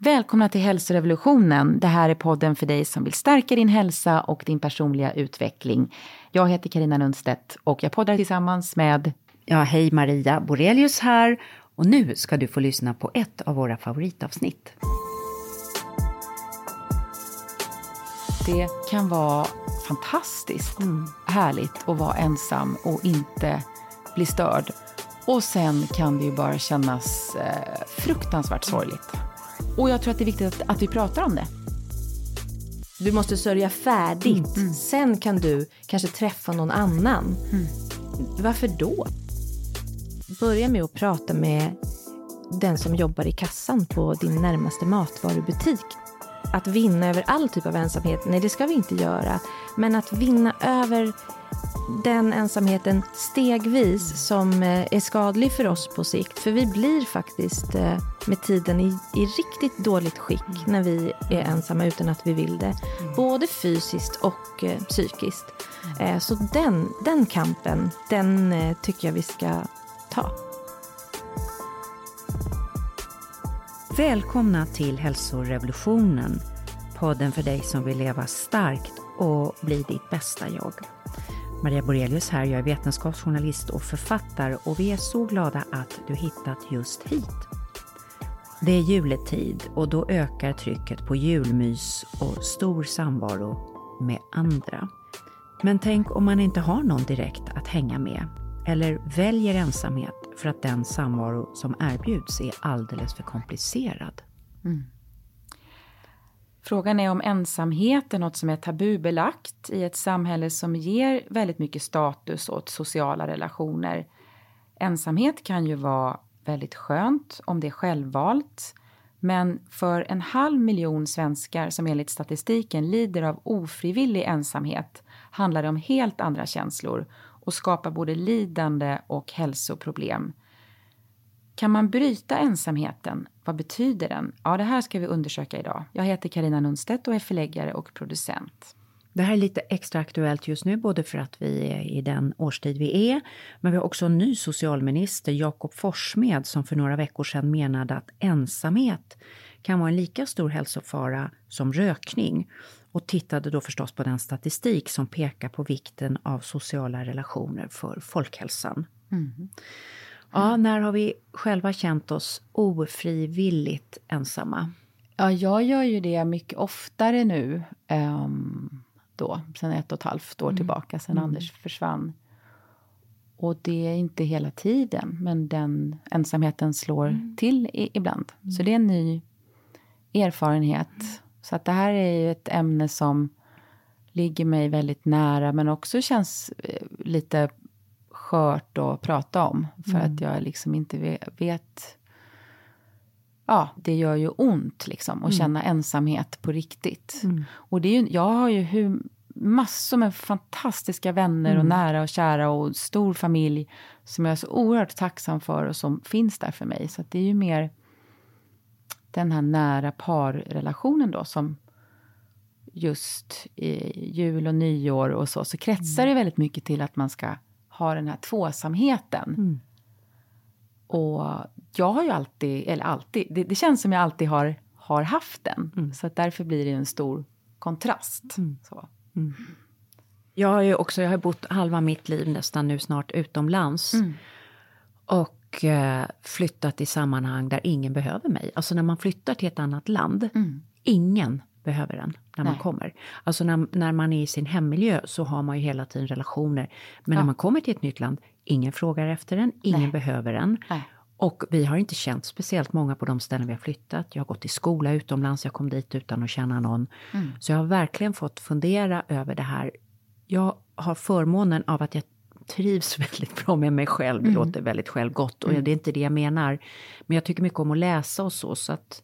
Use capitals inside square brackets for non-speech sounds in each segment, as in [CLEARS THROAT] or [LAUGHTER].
Välkomna till hälsorevolutionen. Det här är podden för dig som vill stärka din hälsa och din personliga utveckling. Jag heter Karina Lundstedt och jag poddar tillsammans med... Ja, hej Maria Borelius här. Och nu ska du få lyssna på ett av våra favoritavsnitt. Det kan vara fantastiskt mm. härligt att vara ensam och inte bli störd. Och sen kan det ju bara kännas eh, fruktansvärt sorgligt. Och jag tror att det är viktigt att, att vi pratar om det. Du måste sörja färdigt. Mm. Sen kan du kanske träffa någon annan. Mm. Varför då? Börja med att prata med den som jobbar i kassan på din närmaste matvarubutik. Att vinna över all typ av ensamhet, nej det ska vi inte göra. Men att vinna över den ensamheten stegvis som eh, är skadlig för oss på sikt. För vi blir faktiskt eh, med tiden i, i riktigt dåligt skick mm. när vi är ensamma utan att vi vill det. Mm. Både fysiskt och eh, psykiskt. Mm. Så den, den kampen, den tycker jag vi ska ta. Välkomna till Hälsorevolutionen. Podden för dig som vill leva starkt och bli ditt bästa jag. Maria Borelius här, jag är vetenskapsjournalist och författare och vi är så glada att du hittat just hit. Det är juletid och då ökar trycket på julmys och stor samvaro med andra. Men tänk om man inte har någon direkt att hänga med eller väljer ensamhet för att den samvaro som erbjuds är alldeles för komplicerad. Mm. Frågan är om ensamhet är något som är tabubelagt i ett samhälle som ger väldigt mycket status åt sociala relationer. Ensamhet kan ju vara väldigt skönt om det är självvalt. Men för en halv miljon svenskar som enligt statistiken lider av ofrivillig ensamhet handlar det om helt andra känslor och skapar både lidande och hälsoproblem. Kan man bryta ensamheten? Vad betyder den? Ja, det här ska vi undersöka idag. Jag heter Karina Nunstedt och är förläggare och producent. Det här är lite extra aktuellt just nu, både för att vi är i den årstid vi är, men vi har också en ny socialminister, Jakob Forssmed, som för några veckor sedan menade att ensamhet kan vara en lika stor hälsofara som rökning och tittade då förstås på den statistik som pekar på vikten av sociala relationer för folkhälsan. Mm. Ja, när har vi själva känt oss ofrivilligt ensamma? Ja, jag gör ju det mycket oftare nu. Um, då, sen ett och ett halvt år mm. tillbaka, sen mm. Anders försvann. Och det är inte hela tiden, men den ensamheten slår mm. till i, ibland. Så det är en ny erfarenhet. Så att det här är ju ett ämne som ligger mig väldigt nära, men också känns eh, lite skört att prata om. För mm. att jag liksom inte vet... Ja, det gör ju ont liksom att mm. känna ensamhet på riktigt. Mm. Och det är ju, jag har ju hur, massor med fantastiska vänner och mm. nära och kära och stor familj som jag är så oerhört tacksam för och som finns där för mig. Så det är ju mer den här nära parrelationen då som just i jul och nyår och så, så kretsar mm. det väldigt mycket till att man ska har den här tvåsamheten. Mm. Och jag har ju alltid, eller alltid, det, det, känns som jag alltid har, har haft den. Mm. Så att därför blir det en stor kontrast. Mm. Så. Mm. Jag har ju också, jag har bott halva mitt liv nästan nu snart utomlands. Mm. Och eh, flyttat i sammanhang där ingen behöver mig. Alltså när man flyttar till ett annat land, mm. ingen behöver en när Nej. man kommer. Alltså när, när man är i sin hemmiljö så har man ju hela tiden relationer. Men ja. när man kommer till ett nytt land, ingen frågar efter en, ingen Nej. behöver en. Nej. Och vi har inte känt speciellt många på de ställen vi har flyttat. Jag har gått i skola utomlands, jag kom dit utan att känna någon. Mm. Så jag har verkligen fått fundera över det här. Jag har förmånen av att jag trivs [LAUGHS] väldigt bra med mig själv. Det mm. låter väldigt självgott och mm. det är inte det jag menar. Men jag tycker mycket om att läsa och så. så att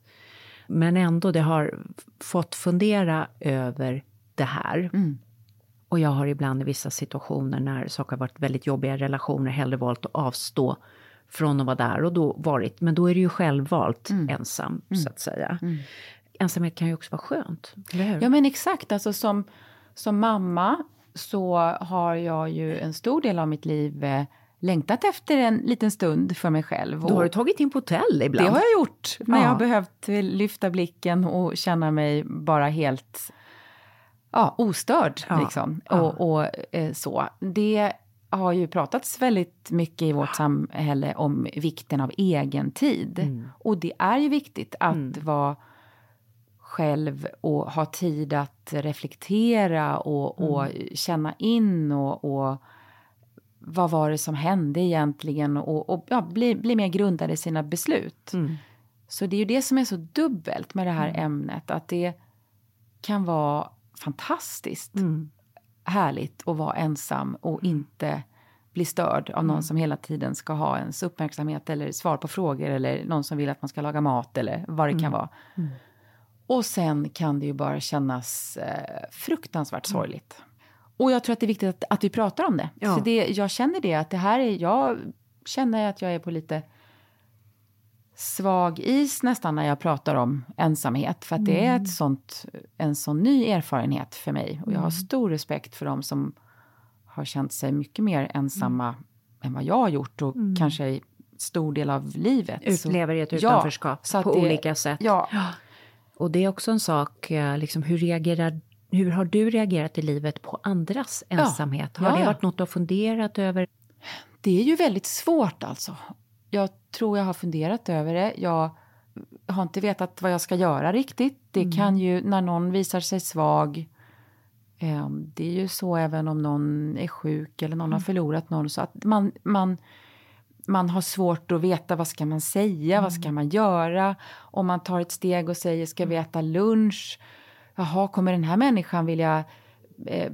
men ändå, det har fått fundera över det här. Mm. Och jag har ibland i vissa situationer när saker har varit väldigt jobbiga relationer hellre valt att avstå från att vara där och då varit, men då är det ju självvalt mm. ensam mm. så att säga. Mm. Ensamhet kan ju också vara skönt, eller hur? Ja men exakt, alltså som, som mamma så har jag ju en stor del av mitt liv eh, längtat efter en liten stund för mig själv. Då har du tagit in på hotell ibland? Det har jag gjort, när Ja. jag har behövt lyfta blicken och känna mig bara helt ja, ostörd. Ja. Liksom. Ja. Och, och eh, så. Det har ju pratats väldigt mycket i vårt samhälle om vikten av egen tid. Mm. Och det är ju viktigt att vara själv och ha tid att reflektera och, och Mm. känna in och, och vad var det som hände egentligen och, och ja, bli, bli mer grundad i sina beslut. Mm. Så det är ju det som är så dubbelt med det här ämnet, att det kan vara fantastiskt Mm. härligt att vara ensam och inte bli störd av någon som hela tiden ska ha ens uppmärksamhet eller svar på frågor eller någon som vill att man ska laga mat eller vad det kan vara. Och sen kan det ju bara kännas eh, fruktansvärt sorgligt. Och jag tror att det är viktigt att, att vi pratar om det. Ja. För det, jag känner det att det här är, jag känner att jag är på lite svag is nästan när jag pratar om ensamhet. För att det är ett sånt, en sån ny erfarenhet för mig. Och jag har stor respekt för dem som har känt sig mycket mer ensamma än vad jag har gjort och kanske i stor del av livet. Utlever ett Ja, utanförskap att på det- olika sätt. Ja, Och det är också en sak, eh, liksom, hur, reagerar, hur har du reagerat i livet på andras ensamhet? Har Ja, det ja. varit något du har funderat över? Det är ju väldigt svårt alltså. Jag tror jag har funderat över det. Jag har inte vetat vad jag ska göra riktigt. Det kan ju, när någon visar sig svag, eh, det är ju så även om någon är sjuk eller någon har förlorat någon, så att man, man, man har svårt att veta vad ska man säga, vad ska man göra? Om man tar ett steg och säger ska vi äta lunch? Jaha, kommer den här människan vilja eh,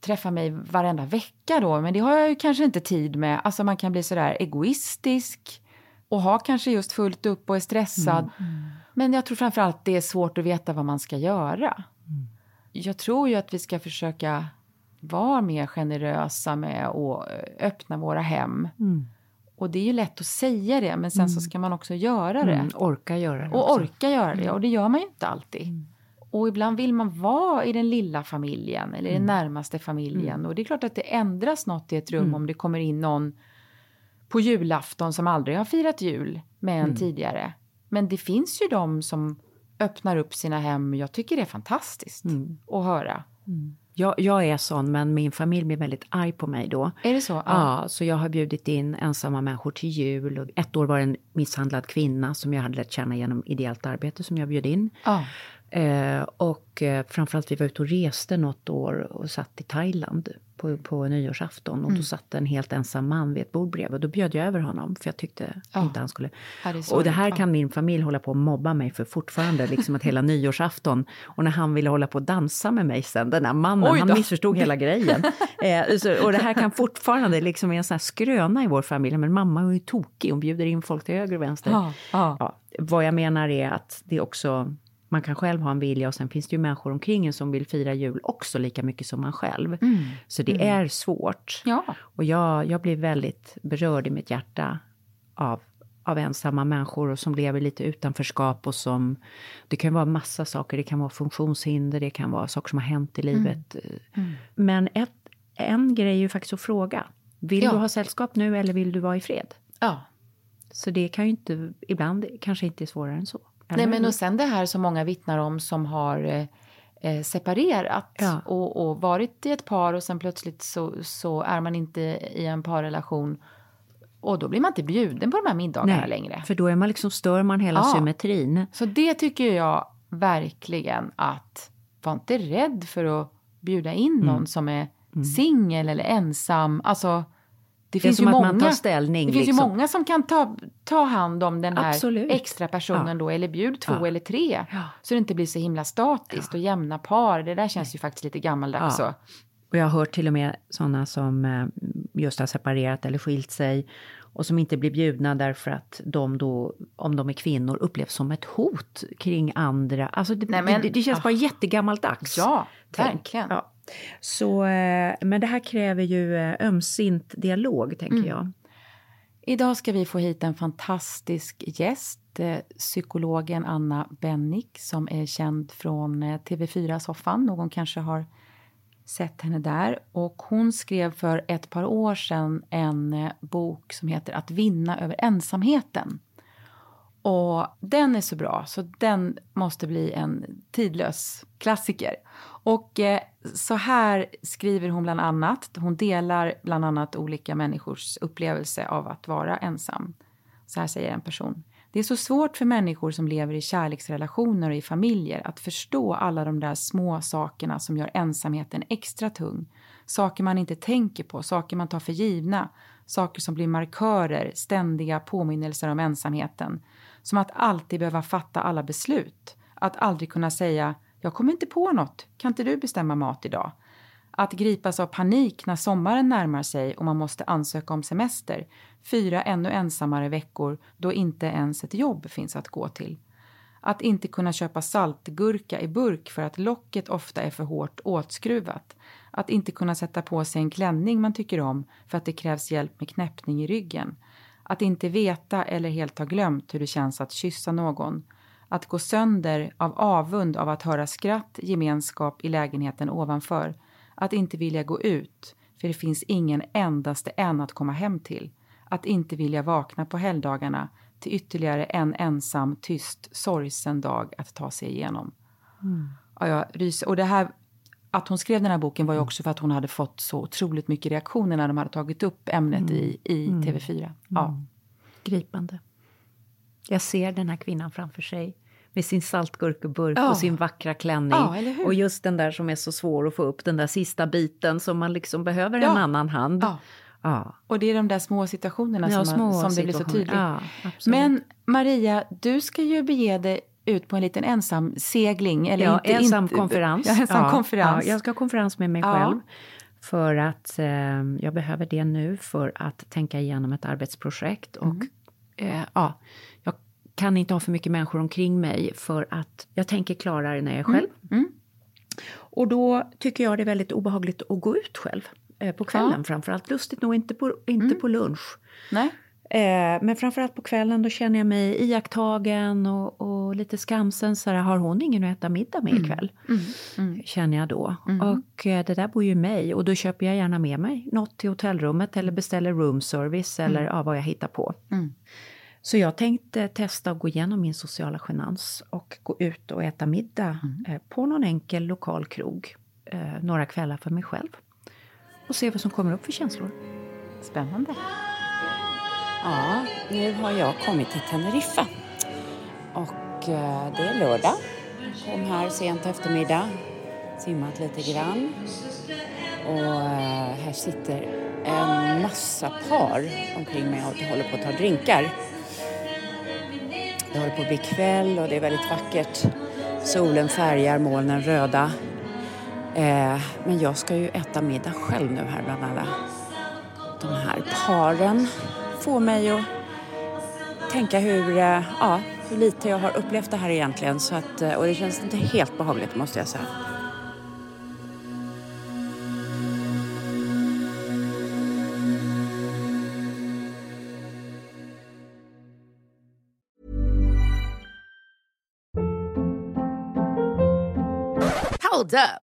träffa mig varenda vecka då? Men det har jag ju kanske inte tid med. Alltså man kan bli sådär egoistisk och ha kanske just fullt upp och är stressad. Men jag tror framförallt det är svårt att veta vad man ska göra. Jag tror ju att vi ska försöka vara mer generösa med att eh, öppna våra hem. Och det är ju lätt att säga det, men sen så ska man också göra det. Mm, orka göra det Och också. orka göra det, och det gör man ju inte alltid. Och ibland vill man vara i den lilla familjen eller den närmaste familjen. Och det är klart att det ändras något i ett rum om det kommer in någon på julafton som aldrig har firat jul med en tidigare. Men det finns ju de som öppnar upp sina hem. Jag tycker det är fantastiskt att höra. Jag, jag är sån, men min familj blir väldigt arg på mig då. Är det så? Ja. så jag har bjudit in ensamma människor till jul. Och ett år var det en misshandlad kvinna som jag hade lärt känna genom ideellt arbete som jag bjöd in. Ja. Eh, och eh, framförallt vi var ute och reste något år och satt i Thailand på, på nyårsafton. Och då satt en helt ensam man vid ett bord bredvid. Och då bjöd jag över honom för jag tyckte Ja. inte han skulle. Det och det här kan min familj hålla på och mobba mig för fortfarande. Liksom att hela nyårsafton. Och när han ville hålla på och dansa med mig sen, den här mannen, han missförstod hela grejen. [LAUGHS] Eh, så, och det här kan fortfarande liksom är en sån här skröna i vår familj. Men mamma är ju tokig, hon bjuder in folk till höger och vänster. Ja. Ja, vad jag menar är att det också, man kan själv ha en vilja och sen finns det ju människor omkring en som vill fira jul också lika mycket som man själv. Så det är svårt. Ja. Och jag, jag blir väldigt berörd i mitt hjärta av, av ensamma människor och som lever lite utanförskap och som... Det kan vara massa saker, det kan vara funktionshinder, det kan vara saker som har hänt i livet. Men ett, en grej är ju faktiskt att fråga. Vill Ja. du ha sällskap nu eller vill du vara i fred? ja. Så det kan ju inte, ibland kanske inte är svårare än så. Eller Nej, men hur? och sen det här som många vittnar om som har eh, eh, separerat Ja. och, och varit i ett par och sen plötsligt så, så är man inte i en parrelation och då blir man inte bjuden på de här middagarna Nej, längre. för då är man liksom, stör man hela Ja. symmetrin. Så det tycker jag verkligen att var inte rädd för att bjuda in Mm. någon som är singel eller ensam. Alltså, det, är finns som ju att många, man tar ställning, Det finns liksom. ju många som kan ta, ta hand om den här Absolut. extra personen Ja. då, eller bjud två Ja. eller tre. Ja. Så det inte blir så himla statiskt och jämna par. Det där känns ju faktiskt lite gammaldags. Ja. Och jag har hört till och med sådana som eh, just har separerat eller skilt sig och som inte blir bjudna därför att de då, om de är kvinnor, upplevs som ett hot kring andra. Alltså det, Nej, men- det, det känns ah. bara jättegammaldags. Ja, tänk. verkligen. Ja. Så, eh, men det här kräver ju eh, ömsint dialog, tänker Mm. jag. Idag ska vi få hit en fantastisk gäst, eh, psykologen Anna Bennick som är känd från eh, TV4-soffan. Någon kanske har sett henne där. Och hon skrev för ett par år sedan en bok som heter Att vinna över ensamheten. Och den är så bra, så den måste bli en tidlös klassiker. Och eh, så här skriver hon bland annat. Hon delar bland annat olika människors upplevelse av att vara ensam. Så här säger en person. Det är så svårt för människor som lever i kärleksrelationer och i familjer att förstå alla de där små sakerna som gör ensamheten extra tung. Saker man inte tänker på, saker man tar för givna, saker som blir markörer, ständiga påminnelser om ensamheten. Som att alltid behöva fatta alla beslut. Att aldrig kunna säga “jag kommer inte på något, kan inte du bestämma mat idag?” Att gripas av panik när sommaren närmar sig och man måste ansöka om semester. Fyra ännu ensammare veckor då inte ens ett jobb finns att gå till. Att inte kunna köpa saltgurka i burk för att locket ofta är för hårt åtskruvat. Att inte kunna sätta på sig en klänning man tycker om för att det krävs hjälp med knäppning i ryggen. Att inte veta eller helt ha glömt hur det känns att kyssa någon. Att gå sönder av avund av att höra skratt, gemenskap i lägenheten ovanför att inte vilja gå ut, för det finns ingen endaste en att komma hem till. Att inte vilja vakna på helgdagarna till ytterligare en ensam, tyst, sorgsen dag att ta sig igenom. Mm. Ja, jag ryser. Och det här, att hon skrev den här boken var ju också för att hon hade fått så otroligt mycket reaktioner när de hade tagit upp ämnet mm. i, i mm. TV4. Ja. Mm. Gripande. Jag ser den här kvinnan framför sig med sin saltgurkeburk ja. och sin vackra klänning. Ja, och just den där som är så svår att få upp, den där sista biten som man liksom behöver ja. en annan hand. Ja. Och det är de där små situationerna som, små man, som det blir så tydligt. Men Maria, du ska ju bege dig ut på en liten ensam segling. Eller ja, inte, ensam inte, konferens. [LAUGHS] Ja, ensam konferens. jag ska ha konferens med mig själv. För att eh, jag behöver det nu för att tänka igenom ett arbetsprojekt. Och mm. eh, ja, kan inte ha för mycket människor omkring mig för att jag tänker klarare när jag är själv. Mm. Mm. Och då tycker jag det är väldigt obehagligt att gå ut själv. Eh, på kvällen ja. framförallt. Lustigt nog inte på, inte mm. på lunch. Nej. Eh, men framförallt på kvällen då känner jag mig iakttagen och, och lite skamsen. Så här, har hon ingen att äta middag med mm. ikväll? Mm. Mm. Känner jag då. Mm. Och eh, det där bor ju mig och då köper jag gärna med mig något till hotellrummet eller beställer room service eller mm. ja, vad jag hittar på. Mm. Så jag tänkte testa att gå igenom min sociala genans och gå ut och äta middag mm. eh, på någon enkel lokal krog eh, några kvällar för mig själv. Och se vad som kommer upp för känslor. Spännande. Ja, nu har jag kommit till Teneriffa. Och eh, det är lördag. Kom här sent eftermiddag, simmat lite grann. Och eh, här sitter en massa par omkring mig och håller på att ta drinkar. Det håller på att bli kväll och det är väldigt vackert. Solen färgar molnen röda. Eh, men jag ska ju äta middag själv nu här bland alla de här paren. Får mig att tänka hur, eh, ja, hur lite jag har upplevt det här egentligen. Så att, eh, och det känns inte helt behagligt måste jag säga. Hold up.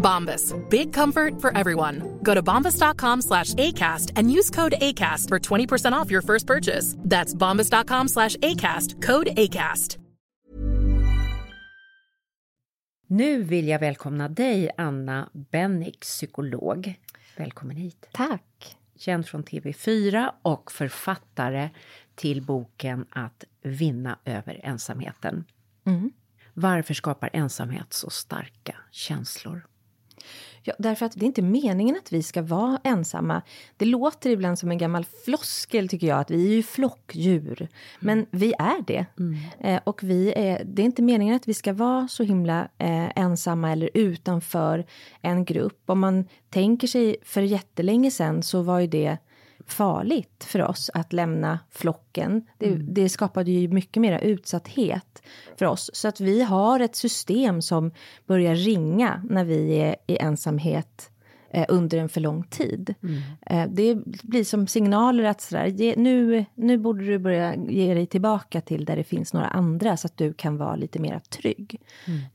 Bombas. Big comfort for everyone. Go to bombas.com slash ACAST and use code ACAST for 20% off your first purchase. That's bombas.com slash ACAST. Code ACAST. Nu vill jag välkomna dig, Anna Bennick, psykolog. Välkommen hit. Tack. Känd från TV4 och författare till boken Att vinna över ensamheten. Mm. Varför skapar ensamhet så starka känslor? Ja, därför att det är inte meningen att vi ska vara ensamma. Det låter ibland som en gammal floskel, tycker jag, att vi är ju flockdjur. Men vi är det. Eh, och vi är, det är inte meningen att vi ska vara så himla eh, ensamma eller utanför en grupp. Om man tänker sig för jättelänge sedan så var ju det farligt för oss att lämna flocken. Det, det skapade ju mycket mer utsatthet för oss. Så att vi har ett system som börjar ringa när vi är i ensamhet eh, under en för lång tid. Eh, det blir som signaler att sådär, ge, nu, nu borde du börja ge dig tillbaka till där det finns några andra så att du kan vara lite mer trygg.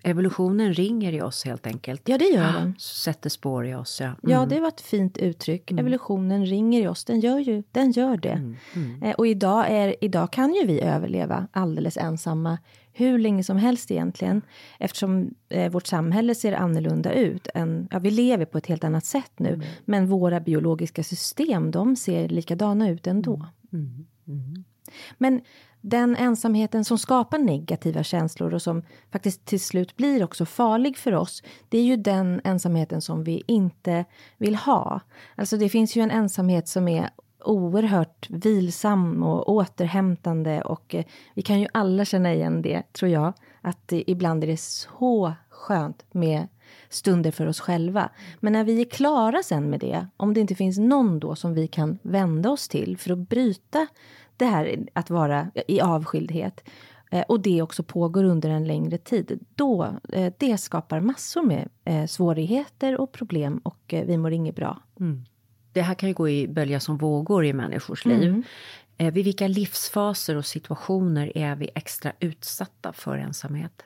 Evolutionen ringer i oss helt enkelt. Ja, det gör den. Sätter spår i oss, ja. Ja, det var ett fint uttryck. Evolutionen ringer i oss. Den gör ju den gör det. Eh, och idag, är, idag kan ju vi överleva alldeles ensamma hur länge som helst egentligen. Eftersom eh, vårt samhälle ser annorlunda ut. Än, ja, vi lever på ett helt annat sätt nu. Men våra biologiska system, de ser likadana ut ändå. Men den ensamheten som skapar negativa känslor och som faktiskt till slut blir också farlig för oss, det är ju den ensamheten som vi inte vill ha. Alltså det finns ju en ensamhet som är oerhört vilsam och återhämtande och eh, vi kan ju alla känna igen det, tror jag, att det, ibland är det så skönt med stunder för oss själva. Men när vi är klara sen med det, om det inte finns någon då som vi kan vända oss till för att bryta det här att vara i avskildhet eh, och det också pågår under en längre tid, då eh, det skapar massor med svårigheter och problem och vi mår inget bra. Mm. Det här kan ju gå i bölja som vågor i människors liv. Eh, vid vilka livsfaser och situationer är vi extra utsatta för ensamhet?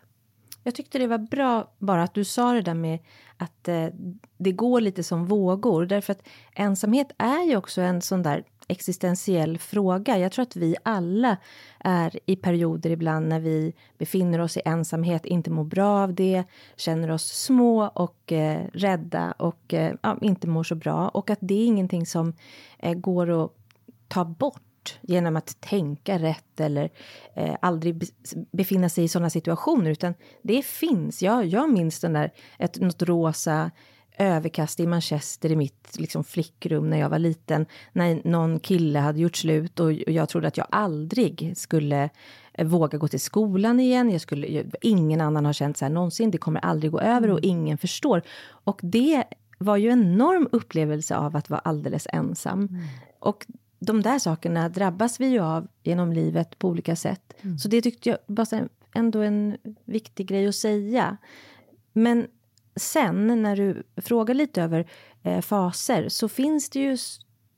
Jag tyckte det var bra bara att du sa det där med att eh, det går lite som vågor. Därför att ensamhet är ju också en sån där existentiell fråga. Jag tror att vi alla är i perioder ibland när vi befinner oss i ensamhet, inte mår bra av det, känner oss små och eh, rädda och eh, ja, inte mår så bra. Och att det är ingenting som eh, går att ta bort genom att tänka rätt eller eh, aldrig befinna sig i sådana situationer, utan det finns. Jag, jag minns den där, ett, något rosa överkast i Manchester i mitt liksom, flickrum när jag var liten, när någon kille hade gjort slut och, jag trodde att jag aldrig skulle eh, våga gå till skolan igen. Jag skulle, jag, ingen annan har känt så här någonsin. Det kommer aldrig gå över och ingen förstår. Och det var ju en enorm upplevelse av att vara alldeles ensam. Och de där sakerna drabbas vi ju av genom livet på olika sätt. Så det tyckte jag var ändå en viktig grej att säga. Men sen när du frågar lite över eh, faser så finns det ju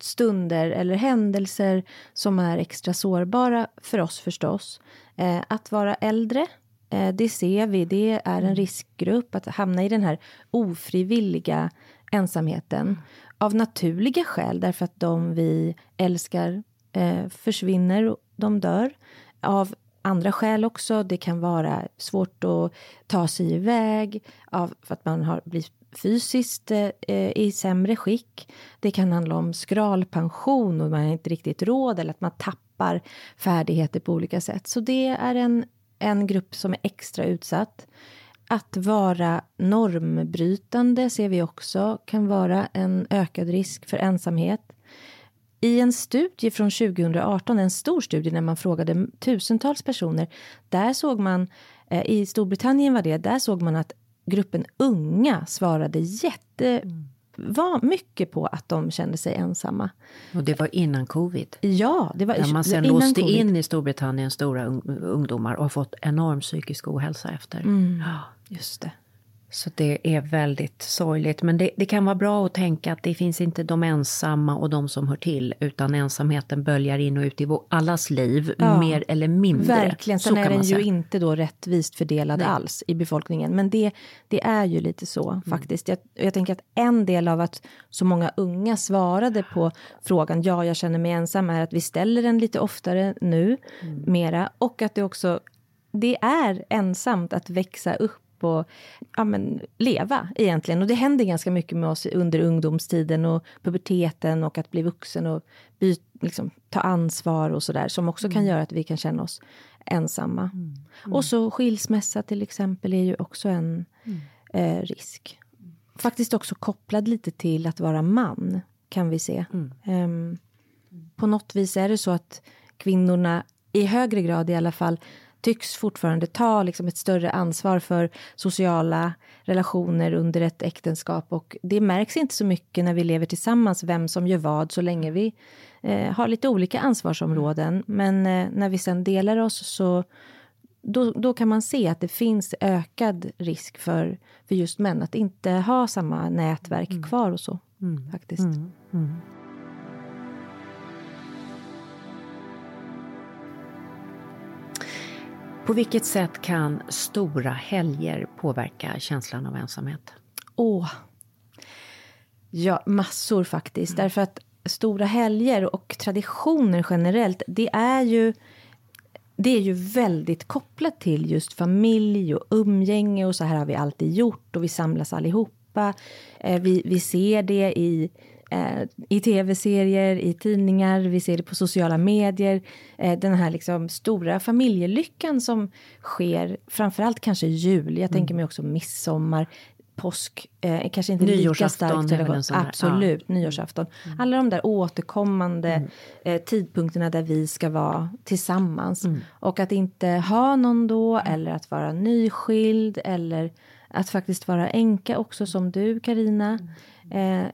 stunder eller händelser som är extra sårbara för oss förstås. Eh, att vara äldre, eh, det ser vi, det är en riskgrupp att hamna i den här ofrivilliga ensamheten. Av naturliga skäl, därför att de vi älskar eh, försvinner, och de dör. Av andra skäl också. Det kan vara svårt att ta sig iväg av, för att man har blivit fysiskt eh, i sämre skick. Det kan handla om skralpension och man har inte riktigt råd eller att man tappar färdigheter på olika sätt. Så det är en, en grupp som är extra utsatt. Att vara normbrytande ser vi också kan vara en ökad risk för ensamhet. I en studie från 2018, en stor studie när man frågade tusentals personer, där såg man, eh, i Storbritannien var det, där såg man att gruppen unga svarade jätte var mycket på att de kände sig ensamma. Och det var innan covid. Ja, det var Där man sen låste covid. in i Storbritannien stora un- ungdomar och har fått enorm psykisk ohälsa efter. Mm. Just det. Så det är väldigt sorgligt. Men det, det, kan vara bra att tänka att det finns inte de ensamma och de som hör till, utan ensamheten böljar in och ut i allas liv, ja, mer eller mindre. Verkligen. Sen är den ju inte då rättvist fördelad Nej. alls i befolkningen. Men det, det är ju lite så mm. faktiskt. Jag, jag tänker att en del av att så många unga svarade på frågan ja, jag känner mig ensam, är att vi ställer den lite oftare nu, mm. mera. Och att det också det är ensamt att växa upp och ja, men, leva egentligen. Och det händer ganska mycket med oss under ungdomstiden och puberteten och att bli vuxen och by, liksom, ta ansvar och sådär som också mm. kan göra att vi kan känna oss ensamma. Mm. Mm. Och så skilsmässa till exempel är ju också en mm. eh, risk. Faktiskt också kopplad lite till att vara man, kan vi se. Um, på något vis är det så att kvinnorna i högre grad i alla fall tycks fortfarande ta liksom ett större ansvar för sociala relationer under ett äktenskap. Och det märks inte så mycket när vi lever tillsammans, vem som gör vad, så länge vi eh, har lite olika ansvarsområden. Men eh, när vi sen delar oss så då, då kan man se att det finns ökad risk för, för just män att inte ha samma nätverk mm. kvar och så. Mm. Faktiskt. Mm. På vilket sätt kan stora helger påverka känslan av ensamhet? Åh, ja, massor faktiskt. Mm. Därför att stora helger och traditioner generellt, det är ju det är ju väldigt kopplat till just familj och umgänge och så här har vi alltid gjort och vi samlas allihopa. Eh, vi, vi ser det i eh, i tv-serier, i tidningar, vi ser det på sociala medier. Eh, den här liksom stora familjelyckan som sker, framförallt kanske jul, jag tänker mm. mig också midsommar, påsk, eh, kanske inte lika starkt. Absolut, ja. nyårsafton. Mm. Alla de där återkommande mm. eh, tidpunkterna där vi ska vara tillsammans. Mm. Och att inte ha någon då, eller att vara nyskild, eller att faktiskt vara änka också som du, Karina. Mm. Eh,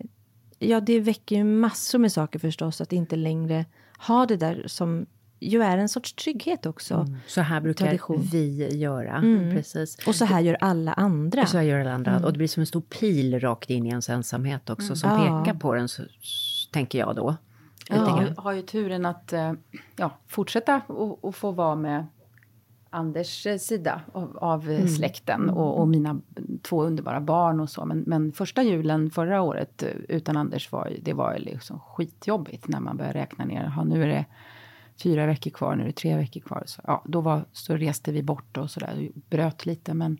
ja, det väcker ju massor med saker förstås att inte längre ha det där som ju är en sorts trygghet också. Mm. Så här brukar Tradition. vi göra. Mm. Precis. Och så här gör alla andra. Och så här gör alla andra. Mm. Och det blir som en stor pil rakt in i ens ensamhet också som ja. pekar på den, så, tänker jag då. Ja, jag har ju turen att eh, ja, fortsätta och, få vara med Anders eh, sida av, av mm. släkten och, och, mina två underbara barn och så. Men, men, första julen förra året eh, utan Anders var det var liksom skitjobbigt när man började räkna ner. Ha, nu är det fyra veckor kvar, nu är det tre veckor kvar. Så, ja, då var, så reste vi bort och sådär, bröt lite. Men,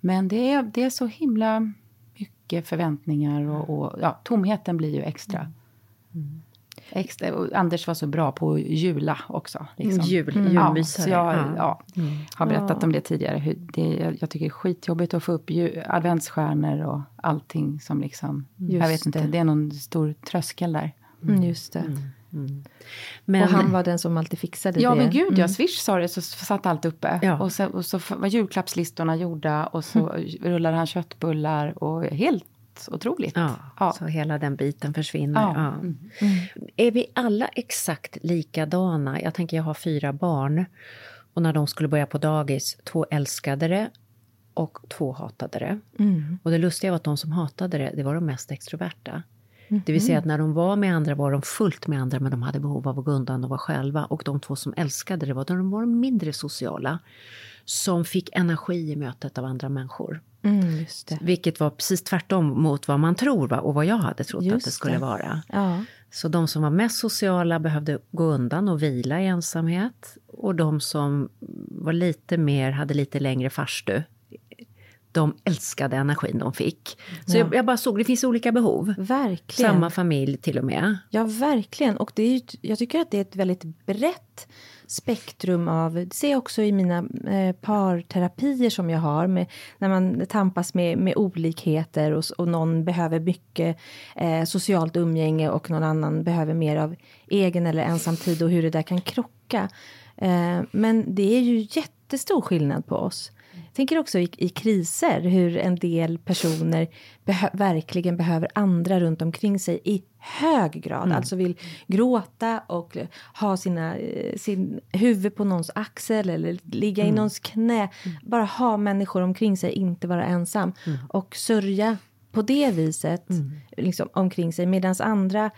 men det, är, det är så himla mycket förväntningar och, och ja, tomheten blir ju extra. Mm. Mm. Extra, Anders var så bra på att jula också. Liksom. Jul, mm. Ja, så jag ja. ja mm. har berättat ja. om det tidigare. Hur det, jag tycker det är skitjobbigt att få upp adventsstjärnor och allting som liksom... Just jag vet inte, det. det är någon stor tröskel där. Mm. Just det. Mm. Mm. Men, och han var den som alltid fixade ja, det. Ja, men gud, ja. Swish sa det, så satt allt uppe. Ja. Och, så, och så var julklappslistorna gjorda och så rullade han köttbullar och helt otroligt. Ja, ja, Så hela den biten försvinner. Ja. ja. Mm. Är vi alla exakt likadana? Jag tänker, jag har fyra barn. Och när de skulle börja på dagis, två älskade det och två hatade det. Mm. Och det lustiga var att de som hatade det, det var de mest extroverta. Mm. Det vill säga att när de var med andra var de fullt med andra, men de hade behov av att gå undan och vara själva. Och de två som älskade det var de var mindre sociala, som fick energi i mötet av andra människor. Mm, Vilket var precis tvärtom mot vad man tror va? och vad jag hade trott just att det skulle det. vara. Ja. Så de som var mest sociala behövde gå undan och vila i ensamhet. Och de som var lite mer, hade lite längre farstu, de älskade energin de fick. Så ja. jag, jag, bara såg, det finns olika behov. Verkligen. Samma familj till och med. Ja, verkligen. Och det är ju, jag tycker att det är ett väldigt brett spektrum av, det ser jag också i mina eh, parterapier som jag har, med, när man tampas med, med olikheter och, och någon behöver mycket eh, socialt umgänge och någon annan behöver mer av egen eller ensam tid och hur det där kan krocka. Eh, men det är ju jättestor skillnad på oss. Jag tänker också i, i kriser hur en del personer behö verkligen behöver andra runt omkring sig i hög grad. Mm. Alltså vill gråta och ha sina, eh, sin huvud på någons axel eller ligga mm. i någons knä. Mm. Bara ha människor omkring sig, inte vara ensam. Mm. Och sörja på det viset mm. liksom, omkring sig. Medan andra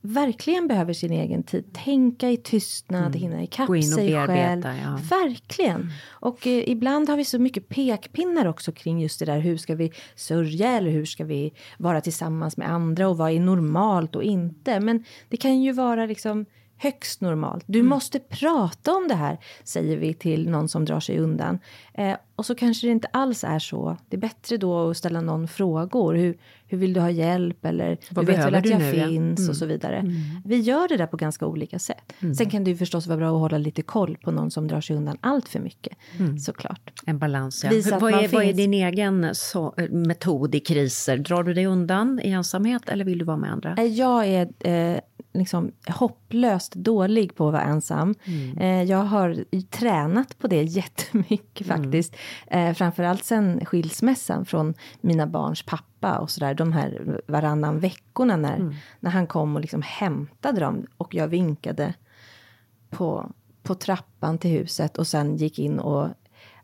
verkligen behöver sin egen tid. Tänka i tystnad, mm. hinna ikapp sig själv. Ja. Verkligen. Och eh, ibland har vi så mycket pekpinnar också kring just det där. Hur ska vi sörja eller hur ska vi vara tillsammans med andra och vad är normalt och inte. Men det kan ju vara liksom högst normalt. Du mm. måste prata om det här, säger vi till någon som drar sig undan. Eh, och så kanske det inte alls är så. Det är bättre då att ställa någon frågor. Hur, hur vill du ha hjälp? Eller Vad du vet väl att jag nu, finns? Mm. Och så vidare. Mm. Vi gör det där på ganska olika sätt. Mm. Sen kan det ju förstås vara bra att hålla lite koll på någon som drar sig undan allt för mycket. Mm. Såklart. En balans, ja. Vad är, vad är, din egen så, metod i kriser? Drar du dig undan i ensamhet eller vill du vara med andra? Eh, jag är eh, liksom hopplöst dålig på att vara ensam. Mm. Eh, jag har tränat på det [LAUGHS] jättemycket mm. faktiskt. Eh, framförallt sen skilsmässan från mina barns pappa och sådär. De här varannan veckorna när, mm. när han kom och liksom hämtade dem och jag vinkade på, på trappan till huset och sen gick in och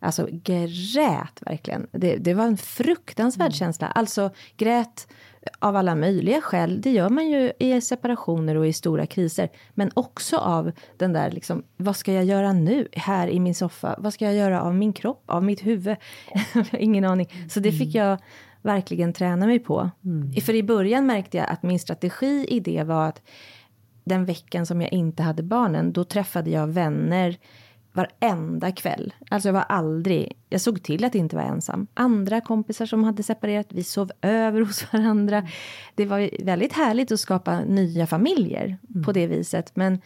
Alltså grät verkligen. Det, det var en fruktansvärd mm. känsla. Alltså grät av alla möjliga skäl. Det gör man ju i separationer och i stora kriser. Men också av den där liksom, vad ska jag göra nu här i min soffa? Vad ska jag göra av min kropp, av mitt huvud? [LAUGHS] Ingen aning. Så det fick jag verkligen träna mig på. Mm. För i början märkte jag att min strategi i det var att den veckan som jag inte hade barnen, då träffade jag vänner varenda kväll. Alltså jag var aldrig, jag såg till att inte vara ensam. Andra kompisar som hade separerat, vi sov över [LAUGHS] hos varandra. Det var väldigt härligt att skapa nya familjer mm. på det viset. Men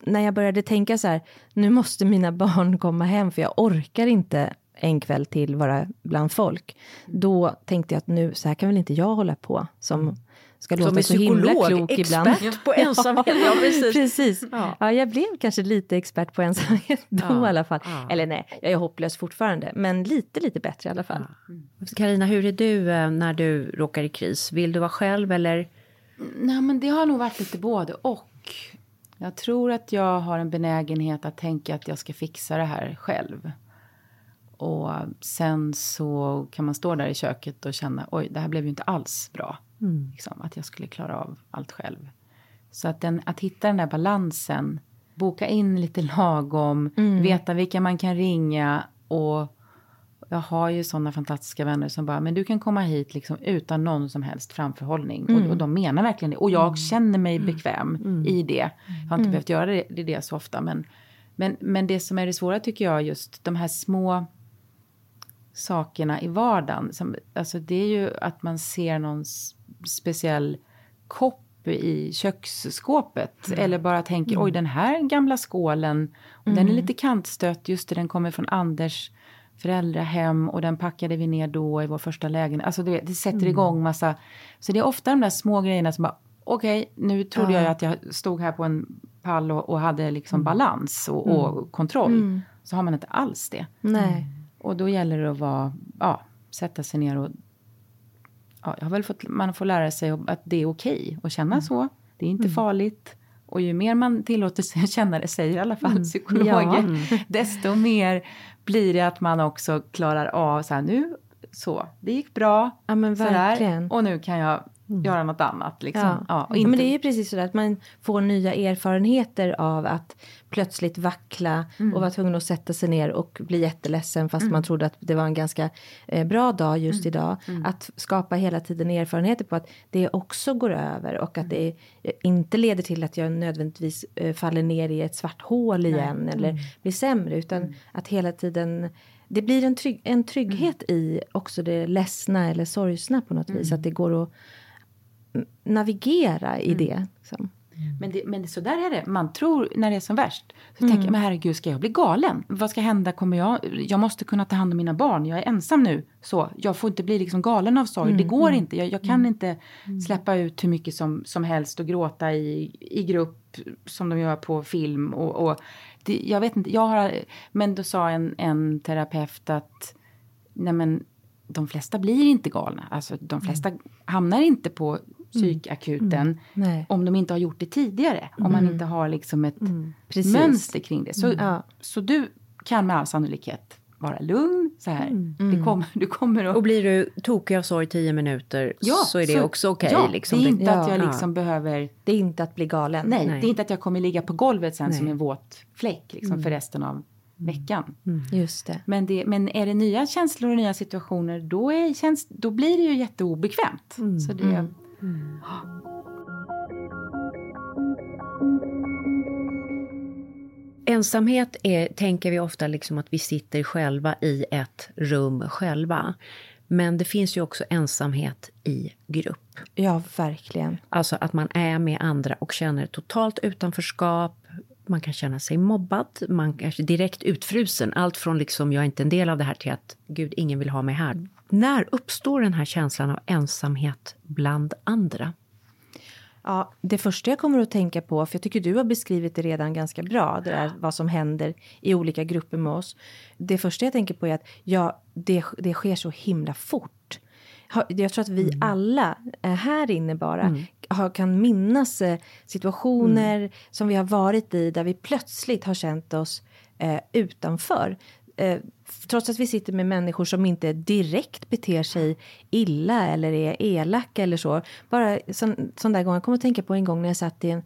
när jag började tänka så här, nu måste mina barn komma hem för jag orkar inte en kväll till vara bland folk. Då tänkte jag att nu, så här kan väl inte jag hålla på som mm ska låta så himla klok ibland. expert på [LAUGHS] ensamhet. ja, precis. precis. Ja. ja. jag blev kanske lite expert på ensamhet då ja. i alla fall. Ja. Eller nej, jag är hopplös fortfarande, men lite, lite bättre i alla fall. Karina, hur är du eh, när du råkar i kris? Vill du vara själv eller? Nej, men det har nog varit lite både och. Jag tror att jag har en benägenhet att tänka att jag ska fixa det här själv. Och sen så kan man stå där i köket och känna oj, det här blev ju inte alls bra. Mm. Liksom, att jag skulle klara av allt själv. Så att, den, att hitta den där balansen, boka in lite lagom, mm. veta vilka man kan ringa och jag har ju sådana fantastiska vänner som bara, men du kan komma hit liksom utan någon som helst framförhållning. Mm. Och, och, de menar verkligen det. Och jag mm. känner mig mm. bekväm mm. i det. Jag har inte behövt göra det, det, det så ofta. Men, men, men det som är det svåra tycker jag, just de här små sakerna i vardagen. Som, alltså det är ju att man ser någon speciell kopp i köksskåpet. Mm. Eller bara tänker, oj den här gamla skålen, mm. den är lite kantstött, just det, den kommer från Anders föräldrahem och den packade vi ner då i vår första lägenhet. Alltså det, det sätter mm. igång massa... Så det är ofta de där små grejerna som bara, okej, okay, nu trodde ja. jag att jag stod här på en pall och, och hade liksom mm. balans och, och mm. kontroll. Mm. Så har man inte alls det. Nej. Och då gäller det att vara, ja, sätta sig ner och... Ja, jag har väl fått, man får lära sig att det är okej okay att känna mm. så. Det är inte mm. farligt. Och ju mer man tillåter sig [LAUGHS] att känna det, säger i alla fall mm. psykologer, ja. Desto mer blir det att man också klarar av så här nu, så, det gick bra, ja, men verkligen. Här, och nu kan jag Mm. göra något annat. Liksom. Ja. ja inte... Men det är ju precis så att man får nya erfarenheter av att plötsligt vackla mm. och vara tvungen att sätta sig ner och bli jätteledsen fast mm. man trodde att det var en ganska eh, bra dag just mm. idag. Mm. Att skapa hela tiden erfarenheter på att det också går över och att det eh, inte leder till att jag nödvändigtvis eh, faller ner i ett svart hål igen Nej. eller blir sämre utan att hela tiden det blir en, trygg, en trygghet i också det ledsna eller sorgsna på något vis. Att det går att navigera i mm. det. Liksom. Men, det, men så där är det. Man tror när det är som värst. Så mm. tänker jag, men herregud, ska jag bli galen? Vad ska hända? Kommer jag, jag måste kunna ta hand om mina barn. Jag är ensam nu. Så jag får inte bli liksom galen av sorg. Mm. Det går mm. inte. Jag, jag kan mm. inte mm. släppa ut hur mycket som, som helst och gråta i, i grupp som de gör på film. Och, och det, jag vet inte, jag har, men då sa en, en terapeut att nej men, de flesta blir inte galna. Alltså de flesta mm. hamnar inte på psykakuten mm. om de inte har gjort det tidigare. Om man inte har liksom ett mönster kring det. Så, ja. så du kan med all sannolikhet vara lugn. Så här. Mm. Det kommer, du kommer att... Och blir du tokig av sorg tio minuter ja, så är det så, också okej. Okay, ja, liksom. det är inte att jag liksom behöver... Det är inte att bli galen. Nej, Nej, det är inte att jag kommer ligga på golvet sen Nej. som en våt fläck liksom, mm. för resten av veckan. Mm. Just det. Men, det. men är det nya känslor och nya situationer då, är, känns, då blir det ju jätteobekvämt. Mm. Så det, mm. Ensamhet är, tänker vi ofta liksom att vi sitter själva i ett rum själva. Men det finns ju också ensamhet i grupp. Ja, verkligen. Alltså att man är med andra och känner totalt utanförskap. Man kan känna sig mobbad, man kanske direkt utfrusen. Allt från liksom jag är inte en del av det här till att gud, ingen vill ha mig här. När uppstår den här känslan av ensamhet bland andra? Ja, det första jag kommer att tänka på, för jag tycker du har beskrivit det redan ganska bra, det där vad som händer i olika grupper med oss. Det första jag tänker på är att ja, det, det sker så himla fort. Jag tror att vi mm. alla här inne bara mm. kan minnas eh, situationer mm. som vi har varit i där vi plötsligt har känt oss eh, utanför eh, trots att vi sitter med människor som inte direkt beter sig illa eller är elaka eller så. Bara sån, sån där gång, jag kommer att tänka på en gång när jag satt i en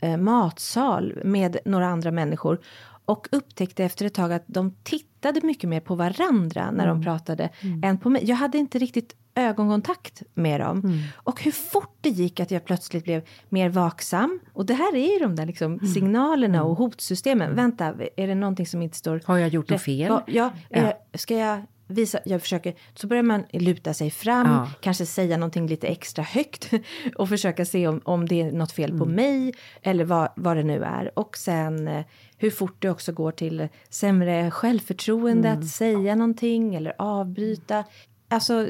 eh, matsal med några andra människor och upptäckte efter ett tag att de tittade mycket mer på varandra när mm. de pratade mm. än på mig. Jag hade inte riktigt ögonkontakt med dem. Mm. Och hur fort det gick att jag plötsligt blev mer vaksam. Och det här är ju de där liksom mm. signalerna mm. och hotsystemen. Vänta, är det någonting som inte står... Har jag gjort något fel? Ja, ja. ska jag visa, jag försöker, så börjar man luta sig fram, ja. kanske säga någonting lite extra högt [LAUGHS] och försöka se om, om det är något fel mm. på mig eller vad, vad det nu är. Och sen eh, hur fort det också går till sämre självförtroende mm. att säga någonting eller avbryta. Alltså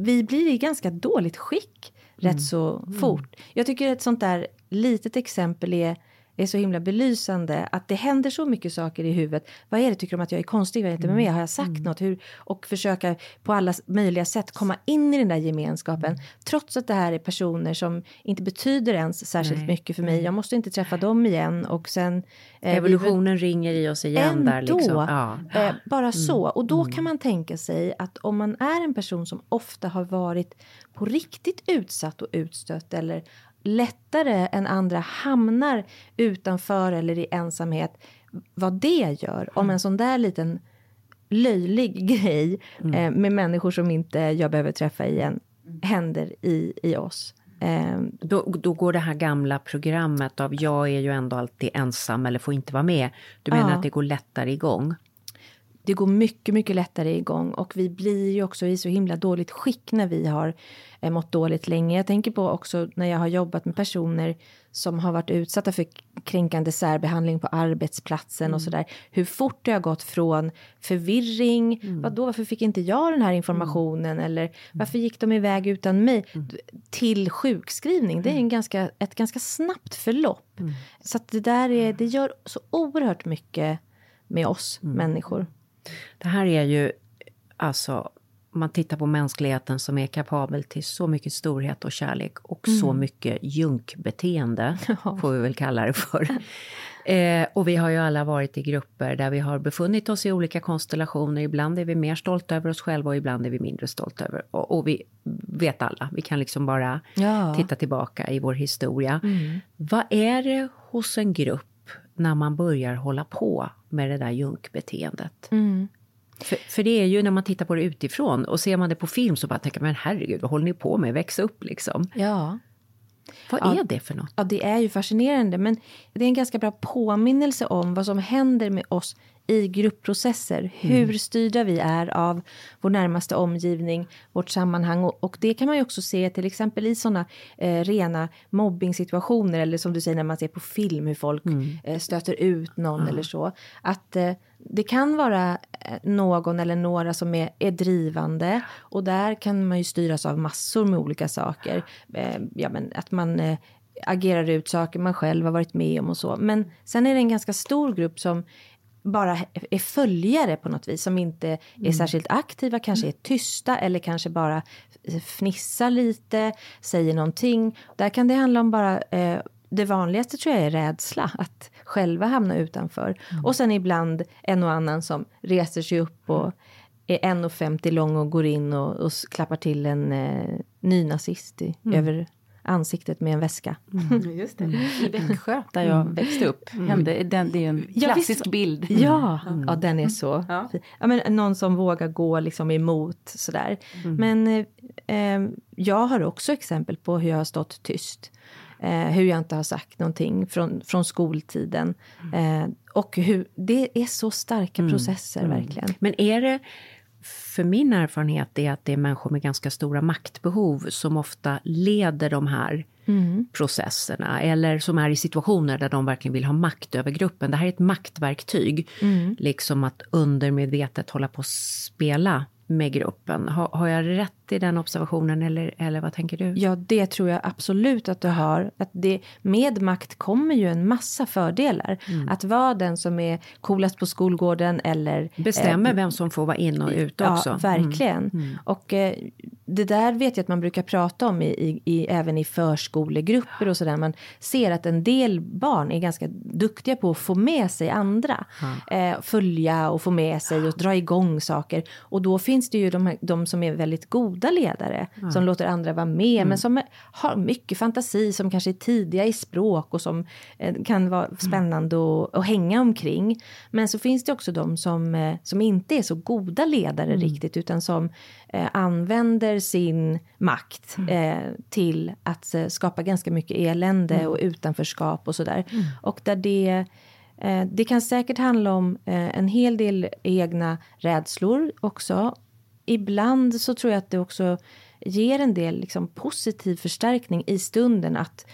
vi blir i ganska dåligt skick mm. rätt så mm. fort. Jag tycker ett sånt där litet exempel är är så himla belysande att det händer så mycket saker i huvudet. Vad är det, tycker de att jag är konstig? Vad är inte med? Mm. Har jag sagt mm. något? Hur? Och försöka på alla möjliga sätt komma in i den där gemenskapen. Mm. Trots att det här är personer som inte betyder ens särskilt Nej. mycket för mig. Jag måste inte träffa dem igen och sen... Eh, Evolutionen vi, ringer i oss igen ändå, där liksom. Ja. Eh, bara mm. så. Och då kan man tänka sig att om man är en person som ofta har varit på riktigt utsatt och utstött eller lättare än andra hamnar utanför eller i ensamhet. Vad det gör, om mm. en sån där liten löjlig [LAUGHS] grej mm. eh, med människor som inte jag behöver träffa igen händer i, i oss. Eh, då, då går det här gamla programmet av jag är ju ändå alltid ensam eller får inte vara med. Du menar ja. att det går lättare igång? Det går mycket, mycket lättare igång och vi blir ju också i så himla dåligt skick när vi har eh, mått dåligt länge. Jag tänker på också när jag har jobbat med personer som har varit utsatta för kränkande särbehandling på arbetsplatsen mm. och sådär. Hur fort det har gått från förvirring, mm. vadå, varför fick inte jag den här informationen mm. eller varför gick de iväg utan mig mm. till sjukskrivning. Det är en mm. ganska, ett ganska snabbt förlopp. Mm. Så att det där är, det gör så oerhört mycket med oss människor. Det här är ju, alltså, man tittar på mänskligheten som är kapabel till så mycket storhet och kärlek och mm. så mycket junkbeteende, [LAUGHS] ja. får vi väl kalla det för. eh, och vi har ju alla varit i grupper där vi har befunnit oss i olika konstellationer. Ibland är vi mer stolta över oss själva och ibland är vi mindre stolta över. Och, och vi vet alla, vi kan liksom bara ja. titta tillbaka i vår historia. Mm. Vad är det hos en grupp när man börjar hålla på med det där junkbeteendet. Mm. För, för, det är ju när man tittar på det utifrån och ser man det på film så bara tänker man herregud, vad håller ni på med? Väx upp liksom. Ja. Vad ja, är det för något? Ja, det är ju fascinerande, men det är en ganska bra påminnelse om vad som händer med oss i gruppprocesser. Hur mm. styrda vi är av vår närmaste omgivning, vårt sammanhang. Och, och det kan man ju också se till exempel i såna eh, rena mobbingsituationer eller som du säger när man ser på film hur folk mm. eh, stöter ut någon mm. eller så. Att eh, det kan vara eh, någon eller några som är, är drivande och där kan man ju styras av massor med olika saker. Eh, ja, men att man eh, agerar ut saker man själv har varit med om och så. Men sen är det en ganska stor grupp som bara är följare på något vis, som inte är mm. särskilt aktiva, kanske är tysta eller kanske bara fnissar lite, säger någonting. Där kan det handla om bara eh, det vanligaste tror jag är rädsla, att själva hamna utanför. Mm. Och sen ibland en och annan som reser sig upp och är 1,50 lång och går in och, och klappar till en eh, nynazist i, mm. över ansiktet med en väska. Mm. [LAUGHS] Just det. I Växjö, där jag mm. växte upp, mm. hände, den, det är en klassisk ja, bild. Ja, mm. ja, den är så ja. ja. men Någon som vågar gå liksom emot sådär. Mm. Men eh, eh, jag har också exempel på hur jag har stått tyst. Eh, hur jag inte har sagt någonting från, från skoltiden. Mm. Eh, och hur, det är så starka processer verkligen. Men är det för min erfarenhet är att det är människor med ganska stora maktbehov som ofta leder de här mm. processerna eller som är i situationer där de verkligen vill ha makt över gruppen. Det här är ett maktverktyg, mm. liksom att undermedvetet hålla på att spela med gruppen. Har, har jag rätt i den observationen eller, eller vad tänker du? Ja, det tror jag absolut att du har. Att det, med makt kommer ju en massa fördelar. Mm. Att vara den som är coolast på skolgården eller... Bestämmer eh, vem som får vara in och ut också. Ja, verkligen. Mm. Mm. Och eh, det där vet jag att man brukar prata om i, i, i även i förskolegrupper och sådär. Man ser att en del barn är ganska duktiga på att få med sig andra. Eh, följa och få med sig och dra igång saker. Och då finns det ju de, de som är väldigt goda goda ledare mm. som låter andra vara med mm. men som har mycket fantasi, som kanske är tidiga i språk och som eh, kan vara mm. spännande att, att hänga omkring. Men så finns det också de som, eh, som inte är så goda ledare mm. riktigt utan som eh, använder sin makt mm. eh, till att eh, skapa ganska mycket elände mm. och utanförskap och sådär. Och där det eh, det kan säkert handla om en hel del egna rädslor också ibland så tror jag att det också ger en del liksom, positiv förstärkning i stunden att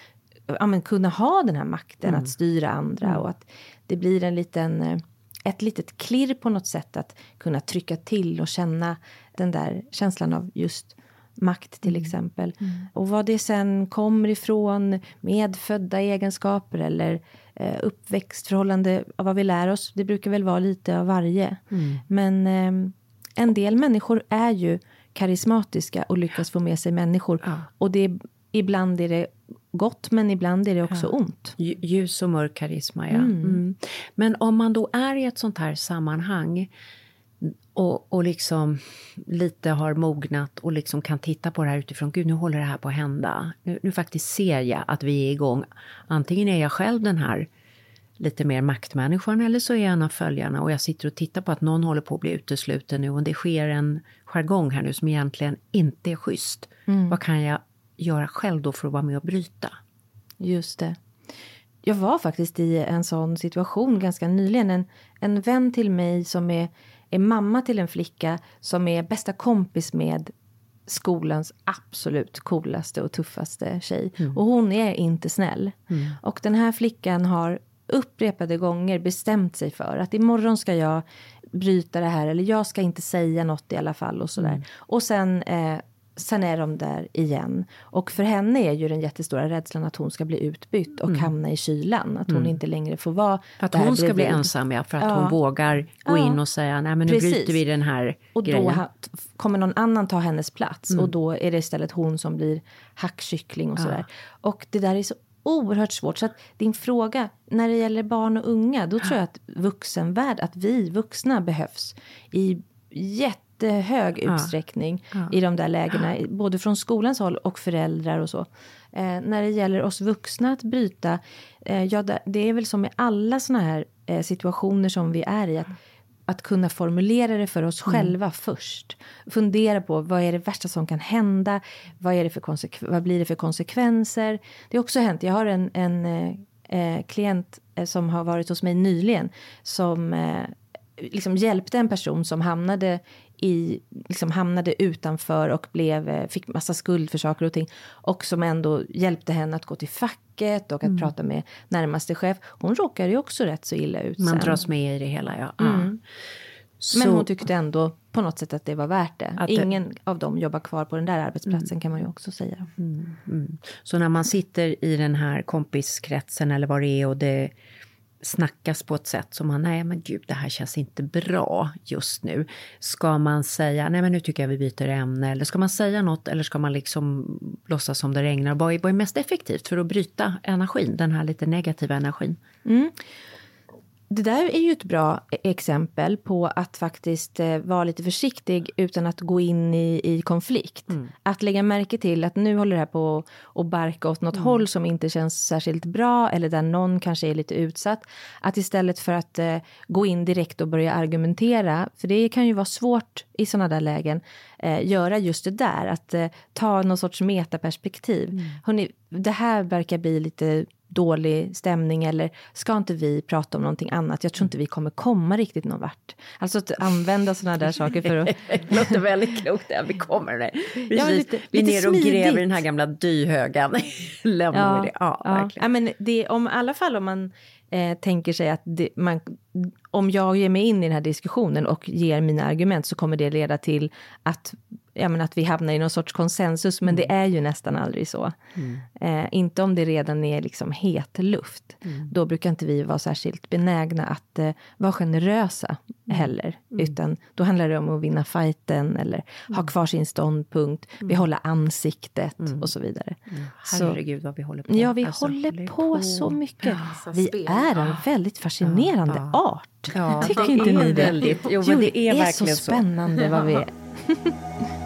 ja, men, kunna ha den här makten mm. att styra andra mm. och att det blir en liten, eh, ett litet klirr på något sätt att kunna trycka till och känna den där känslan av just makt till mm. exempel. Mm. Och vad det sen kommer ifrån, medfödda egenskaper eller eh, uppväxtförhållande, vad vi lär oss, det brukar väl vara lite av varje. Mm. Men eh, en del människor är ju karismatiska och lyckas få med sig människor. Ja. Och det är, ibland är det gott, men ibland är det också ja. ont. Ljus och mörk karisma, ja. Mm. Mm. Men om man då är i ett sånt här sammanhang och, och liksom lite har mognat och liksom kan titta på det här utifrån, gud nu håller det här på att hända. Nu, nu faktiskt ser jag att vi är igång. Antingen är jag själv den här lite mer maktmänniskan eller så är jag en av följarna och jag sitter och tittar på att någon håller på att bli utesluten nu och det sker en jargong här nu som egentligen inte är schysst. Mm. Vad kan jag göra själv då för att vara med och bryta? Just det. Jag var faktiskt i en sån situation ganska nyligen. En, en vän till mig som är, är mamma till en flicka som är bästa kompis med skolans absolut coolaste och tuffaste tjej. Mm. Och hon är inte snäll. Mm. Och den här flickan har upprepade gånger bestämt sig för att imorgon ska jag bryta det här eller jag ska inte säga något i alla fall och sådär. Mm. Och sen eh, sen är de där igen. Och för henne är ju den jättestora rädslan att hon ska bli utbytt och mm. hamna i kylan. Att hon mm. inte längre får vara Att hon ska bredvid. bli ensam, ja. För att ja. hon vågar gå ja. in och säga, nej men nu Precis. bryter vi den här och grejen. Då kommer någon annan ta hennes plats. Mm. Och då är det istället hon som blir hackkyckling och sådär. Och det där är så oerhört svårt. Så att din fråga, när det gäller barn och unga, då tror jag att vuxenvärld, att vi vuxna behövs i jättehög utsträckning ja. i de där lägena. Både från skolans håll och föräldrar och så. Eh, när det gäller oss vuxna att bryta, eh, ja det är väl som i alla såna här eh, situationer som vi är i. att att kunna formulera det för oss mm. själva först. Fundera på vad är det värsta som kan hända? Vad, är det för vad blir det för konsekvenser? Det har också hänt. Jag har en, en eh, klient eh, som har varit hos mig nyligen som eh, liksom hjälpte en person som hamnade i, liksom hamnade utanför och blev, eh, fick massa skuld för saker och ting. Och som ändå hjälpte henne att gå till facket och att mm. prata med närmaste chef. Hon råkade ju också rätt så illa ut. Man sen. dras med i det hela, ja. Mm. Men Så- hon tyckte ändå på något sätt att det var värt det. Det- Ingen av dem jobbar kvar på den där arbetsplatsen kan man ju också säga. Så när man sitter i den här kompiskretsen eller vad det är och det snackas på ett sätt som man, nej men gud det här känns inte bra just nu. Ska man säga, nej men nu tycker jag vi byter ämne eller ska man säga något eller ska man liksom låtsas som det regnar? Vad är, vad är mest effektivt för att bryta energin, den här lite negativa energin? Mm. Det där är ju ett bra exempel på att faktiskt eh, vara lite försiktig utan att gå in i, i konflikt. Att lägga märke till att nu håller det här på att barka åt något håll som inte känns särskilt bra eller där någon kanske är lite utsatt. Att istället för att eh, gå in direkt och börja argumentera, för det kan ju vara svårt i sådana där lägen, eh, göra just det där. Att eh, ta någon sorts metaperspektiv. Mm. Hörrni, det här verkar bli lite dålig stämning eller ska inte vi prata om någonting annat? Jag tror inte vi kommer komma riktigt någon vart. Alltså att använda sådana där saker för att... [LAUGHS] Det låter väldigt klokt där, vi kommer. Precis. Ja, lite- vi är lite ner och smidigt. gräver i den här gamla. [LAUGHS] Lämnar vi det. Ja, verkligen. Ja, men det, om, I alla fall om man eh, tänker sig att det, man, om jag ger mig in i den här diskussionen och ger mina argument så kommer det leda till att, ja, men att vi hamnar i någon sorts konsensus, men det är ju nästan aldrig så. Eh, inte om det redan är liksom het luft. Då brukar inte vi vara särskilt benägna att eh, vara generösa heller, utan då handlar det om att vinna fighten eller ha kvar sin ståndpunkt, behålla ansiktet och så vidare. Så- Herregud vad vi håller på. Ja, vi Alltså, håller på, så mycket. vi spel. är en väldigt fascinerande art. Ja, Tycker det inte är ni det? väldigt- jo, men det är verkligen så så. spännande vad vi är. [LAUGHS]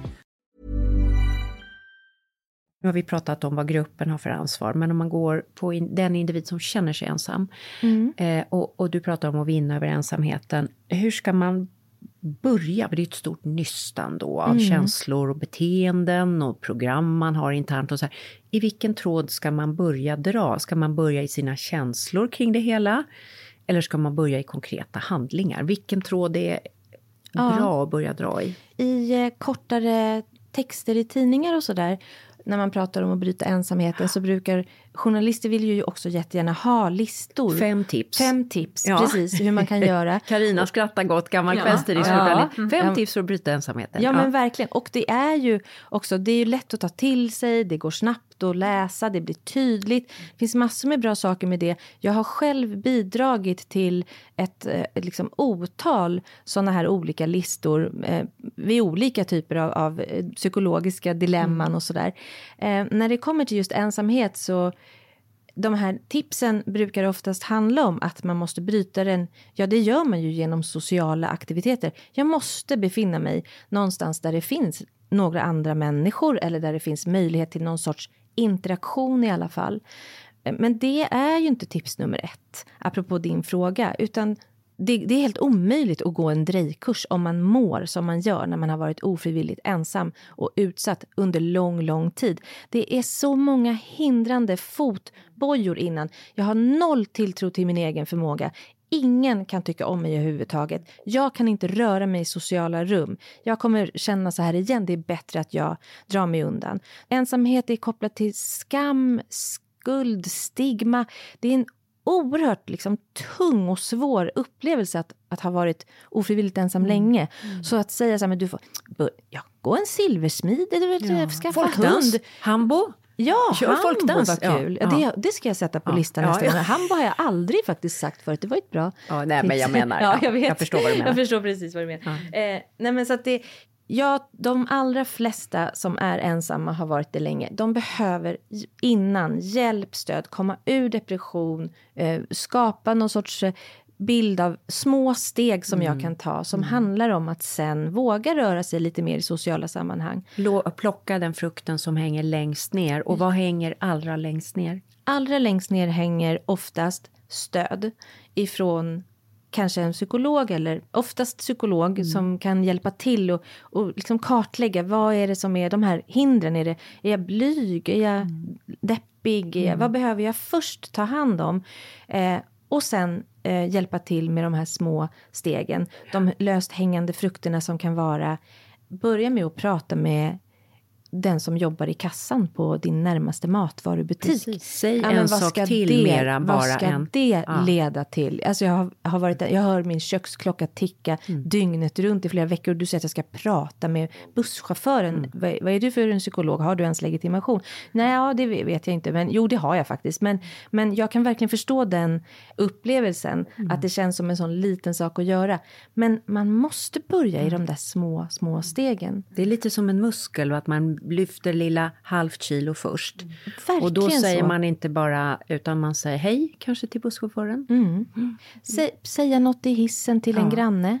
Nu har vi pratat om vad gruppen har för ansvar, men om man går på in, den individ som känner sig ensam eh, och, och du pratar om att vinna över ensamheten. Hur ska man börja? För det är ett stort nystan då av känslor och beteenden och program man har internt och så här. I vilken tråd ska man börja dra? Ska man börja i sina känslor kring det hela? Eller ska man börja i konkreta handlingar? Vilken tråd är Ja. bra att börja dra i? I eh, kortare texter i tidningar och sådär, när man pratar om att bryta ensamheten så brukar journalister vill ju också jättegärna ha listor. Fem tips. Fem tips, Ja. precis, hur man kan [LAUGHS] göra. Karina skrattar gott, gammal Ja. kvällstidningsjournalist. Ja. Fem Ja. tips för att bryta ensamheten. Ja, men verkligen. Och det är ju också, det är ju lätt att ta till sig, det går snabbt att läsa, det blir tydligt. Det finns massor med bra saker med det. Jag har själv bidragit till ett, eh, ett liksom otal sådana här olika listor eh, vid olika typer av, av psykologiska dilemman och sådär. Eh, när det kommer till just ensamhet så de här tipsen brukar oftast handla om att man måste bryta den. Ja, det gör man ju genom sociala aktiviteter. Jag måste befinna mig någonstans där det finns några andra människor eller där det finns möjlighet till någon sorts interaktion i alla fall. Men det är ju inte tips nummer ett, apropå din fråga, utan det, det, är helt omöjligt att gå en drejkurs om man mår som man gör när man har varit ofrivilligt ensam och utsatt under lång, lång tid. Det är så många hindrande fotbojor innan. Jag har noll tilltro till min egen förmåga. Ingen kan tycka om mig överhuvudtaget. Jag kan inte röra mig i sociala rum. Jag kommer känna så här igen, det är bättre att jag drar mig undan. Ensamhet är kopplat till skam, skuld, stigma. Det är en oerhört liksom, tung och svår upplevelse att, att ha varit ofrivilligt ensam mm. länge. Mm. Så att säga så här, men du får ja, gå en silversmid, eller ja. skaffa hund. Hambo. Ja, Kör hambo folkdans. var kul. Ja, det, det, ska jag sätta på listan nästa gång. Hambo har jag aldrig faktiskt sagt förut. Det var ett bra ja, nej, men jag menar. [LAUGHS] ja, jag, vet. jag förstår vad du menar. Jag förstår precis vad du menar. Eh, nej, men så att det, Ja, de allra flesta som är ensamma har varit det länge. De behöver innan hjälp, stöd, komma ur depression, eh, skapa någon sorts eh, bild av små steg som mm. jag kan ta som mm. handlar om att sen våga röra sig lite mer i sociala sammanhang. Plocka den frukten som hänger längst ner. Och vad hänger allra längst ner? Allra längst ner hänger oftast stöd ifrån kanske en psykolog eller oftast psykolog mm. som kan hjälpa till och, och liksom kartlägga vad är det som är de här hindren. Är, det, är jag blyg? Är jag mm. deppig? Är jag, mm. vad behöver jag först ta hand om? Eh, och sen eh, hjälpa till med de här små stegen. De löst hängande frukterna som kan vara börja med att prata med den som jobbar i kassan på din närmaste matvarubutik. Precis. Säg ja, en sak till det, mera bara Vad ska en. det ja. leda till? Alltså jag, har, har varit, jag hör min köksklocka ticka mm. dygnet runt i flera veckor och du säger att jag ska prata med busschauffören. Mm. Vad, vad, är du för en psykolog? Har du ens legitimation? Nej, ja, det vet jag inte. Men jo, det har jag faktiskt. Men, men jag kan verkligen förstå den upplevelsen. Mm. Att det känns som en sån liten sak att göra. Men man måste börja i de där små, små stegen. Det är lite som en muskel och att man lyfter lilla halvt kilo först. Verkligen och då säger så. man inte bara, utan man säger hej kanske till busschauffören. Mm. Mm. Sä, säga något i hissen till ja. en granne.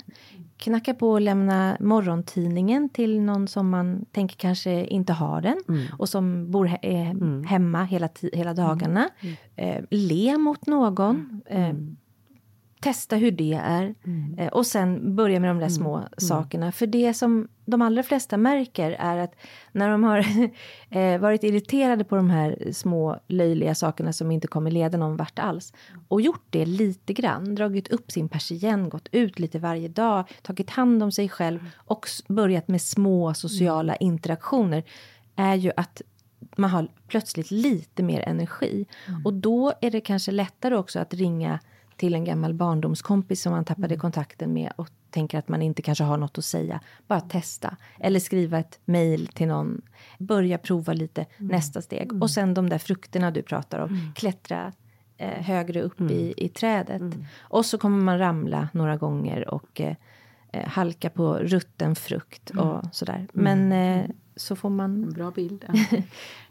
Knacka på och lämna morgontidningen till någon som man tänker kanske inte har den mm. och som bor he eh, mm. hemma hela, hela dagarna. Mm. Eh, le mot någon. Eh, testa hur det är mm. eh, och sen börja med de där mm. små mm. sakerna. För det som de allra flesta märker är att när de har [LAUGHS] eh, varit irriterade på de här små löjliga sakerna som inte kommer leda någon vart alls och gjort det lite grann, dragit upp sin persienn, gått ut lite varje dag, tagit hand om sig själv och börjat med små sociala mm. interaktioner är ju att man har plötsligt lite mer energi. Mm. Och då är det kanske lättare också att ringa till en gammal barndomskompis som man tappade mm. kontakten med och tänker att man inte kanske har något att säga. Bara testa. Eller skriva ett mejl till någon. Börja prova lite mm. nästa steg. Mm. Och sen de där frukterna du pratar om. Mm. Klättra eh, högre upp i, mm. i trädet. Mm. Och så kommer man ramla några gånger och eh halka på rutten frukt och sådär. Men eh, så får man... En bra bild. [LAUGHS]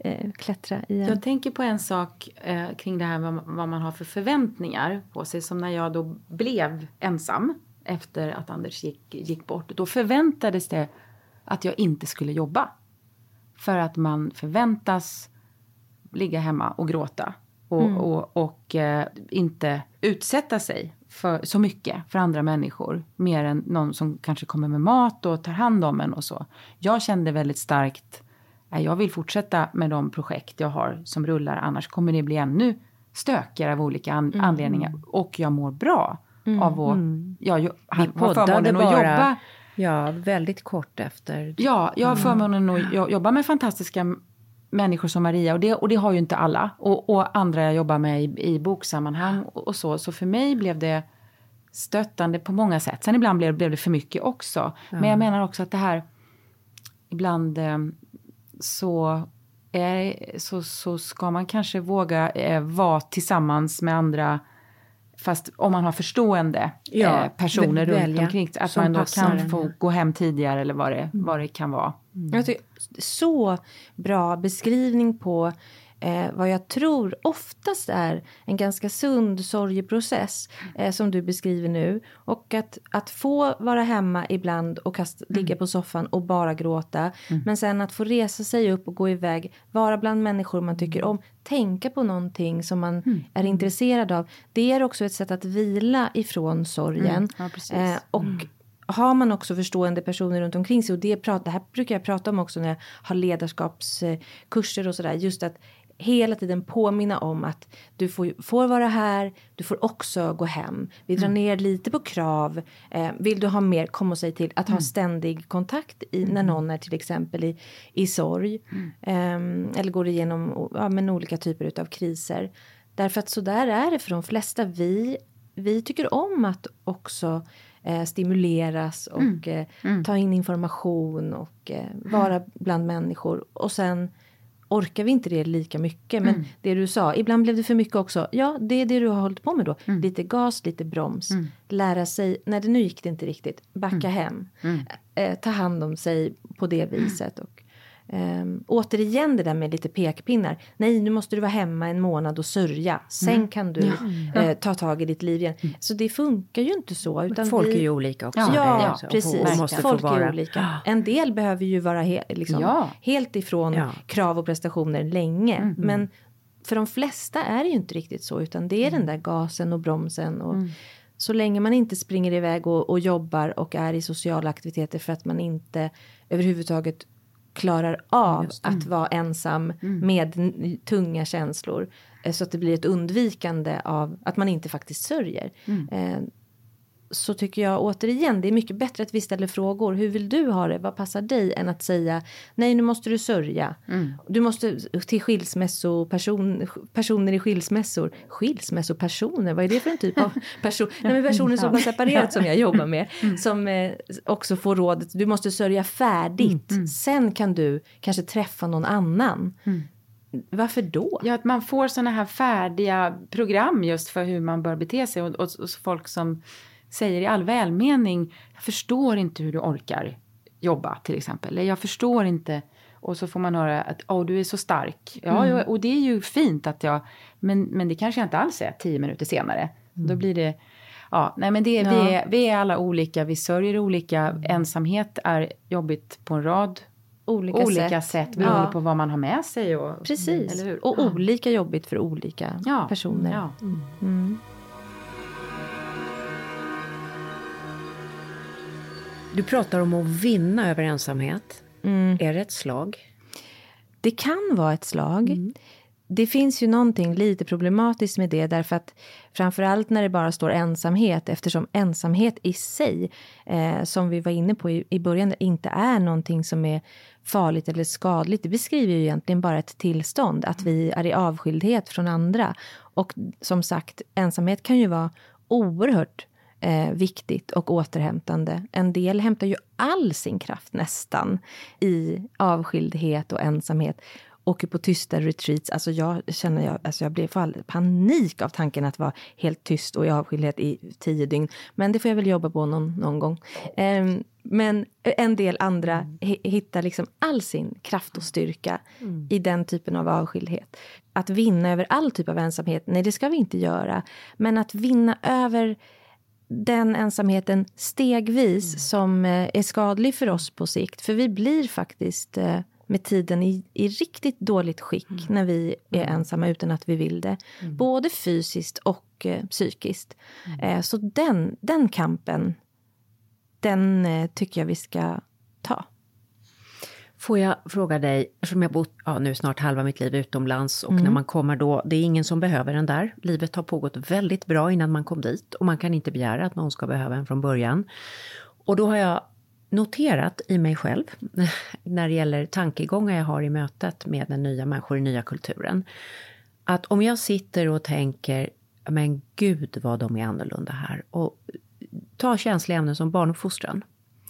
Eh, klättra igen. Jag tänker på en sak eh, kring det här med vad man har för förväntningar på sig. Som när jag då blev ensam efter att Anders gick, gick bort. Då förväntades det att jag inte skulle jobba. För att man förväntas ligga hemma och gråta. Och, mm. och, och eh, inte utsätta sig för, så mycket för andra människor. Mer än någon som kanske kommer med mat och tar hand om en och så. Jag kände väldigt starkt att jag vill fortsätta med de projekt jag har som rullar. Annars kommer det bli ännu stökigare av olika an mm. anledningar. Och jag mår bra mm. av att... Mm. Jag, jag Vi poddade bara... Jobba. Ja, väldigt kort efter. Ja, jag har mm. förmånen att jobba med fantastiska människor som Maria och det, och det har ju inte alla. Och, och andra jag jobbar med i, i boksammanhang och, och, så. Så för mig blev det stöttande på många sätt. Sen ibland blev, blev det för mycket också. Ja. Men jag menar också att det här ibland eh, så, är, så, så ska man kanske våga eh, vara tillsammans med andra Fast om man har förstående ja, eh, personer runt omkring. Att man då kan få gå hem tidigare eller vad det, mm. vad det kan vara. Mm. Jag tycker, så bra beskrivning på eh, vad jag tror oftast är en ganska sund sorgeprocess eh, som du beskriver nu. Och att, att få vara hemma ibland och kast, Mm. ligga på soffan och bara gråta. Men sen att få resa sig upp och gå iväg, vara bland människor man tycker om, tänka på någonting som man Mm. är intresserad av. Det är också ett sätt att vila ifrån sorgen. Mm. Ja. Eh, och har man också förstående personer runt omkring sig och det, prat, det här brukar jag prata om också när jag har ledarskapskurser och sådär. Just att hela tiden påminna om att du får, får vara här, du får också gå hem. Vi drar ner lite på krav. Eh, vill du ha mer, kom och säg till. Att ha ständig kontakt i, när någon är till exempel i, i sorg. Ehm, eller går igenom ja, men olika typer av kriser. Därför att så där är det för de flesta. Vi, vi tycker om att också eh, stimuleras och eh, ta in information och eh, vara bland människor. Och sen orkar vi inte det lika mycket. Men det du sa, ibland blev det för mycket också. Ja, det är det du har hållit på med då. Lite gas, lite broms. Lära sig, när det nu gick det inte riktigt, backa hem. Eh, ta hand om sig på det viset. Och, ehm, återigen det där med lite pekpinnar. Nej, nu måste du vara hemma en månad och sörja. Sen kan du eh, ta tag i ditt liv igen. Så det funkar ju inte så. Utan Folk vi, är ju olika också. Ja, ja så. precis. Folk vara- är olika. En del behöver ju vara he liksom, Ja. helt ifrån Ja. krav och prestationer länge. Mm. Men för de flesta är det ju inte riktigt så. Utan det är den där gasen och bromsen. Och Så länge man inte springer iväg och, och jobbar och är i sociala aktiviteter för att man inte överhuvudtaget klarar av att vara ensam med n- tunga känslor. eh, Så att det blir ett undvikande av att man inte faktiskt sörjer. Eh, så tycker jag återigen det är mycket bättre att vi ställer frågor. Hur vill du ha det? Vad passar dig? Än att säga nej nu måste du sörja. Du måste till skilsmässoperson, personer i skilsmässor. Skilsmässopersoner, vad är det för en typ av [LAUGHS] person? Nej men personer som har separerat som jag jobbar med. Som eh, också får rådet du måste sörja färdigt. Sen kan du kanske träffa någon annan. Varför då? Ja, att man får såna här färdiga program just för hur man bör bete sig. Och, och, och folk som säger i all välmening, jag förstår inte hur du orkar jobba till exempel. Eller jag förstår inte. Och så får man höra att oh, du är så stark. Ja, ja, och det är ju fint att jag, men, men det kanske jag inte alls är tio minuter senare. Då blir det, ja, nej men det, vi, är, vi är alla olika, vi sörjer olika. Ensamhet är jobbigt på en rad Olika, olika sätt, beroende Ja. på vad man har med sig. Och, Precis. Och Ja. olika jobbigt för olika Ja, personer. Du pratar om att vinna över ensamhet. Mm. Är det ett slag? Det kan vara ett slag. Mm. Det finns ju någonting lite problematiskt med det därför att framförallt när det bara står ensamhet eftersom ensamhet i sig, eh, som vi var inne på i, i början, inte är någonting som är farligt eller skadligt. Det beskriver ju egentligen bara ett tillstånd, att vi är i avskildhet från andra. Och som sagt, ensamhet kan ju vara oerhört eh, viktigt och återhämtande. En del hämtar ju all sin kraft nästan i avskildhet och ensamhet. Åker på tysta retreats. Alltså jag känner jag, alltså jag blir fall panik av tanken att vara helt tyst och i avskildhet i tio dygn. Men det får jag väl jobba på någon, någon gång. Ehm, men en del andra hi- hittar liksom all sin kraft och styrka i den typen av avskildhet. Att vinna över all typ av ensamhet, nej det ska vi inte göra. Men att vinna över den ensamheten stegvis som eh, är skadlig för oss på sikt. För vi blir faktiskt eh, med tiden i, i riktigt dåligt skick när vi är ensamma utan att vi vill det. Både fysiskt och eh, psykiskt. Eh, så den, den kampen, den tycker jag vi ska ta. Får jag fråga dig, eftersom jag bott ja, nu snart halva mitt liv utomlands och när man kommer då, det är ingen som behöver en där. Livet har pågått väldigt bra innan man kom dit och man kan inte begära att någon ska behöva en från början. Och då har jag noterat i mig själv, [LAUGHS] när det gäller tankegångar jag har i mötet med den nya människor i nya kulturen, att om jag sitter och tänker, men gud vad de är annorlunda här, och ta känsliga ämnen som barnuppfostran.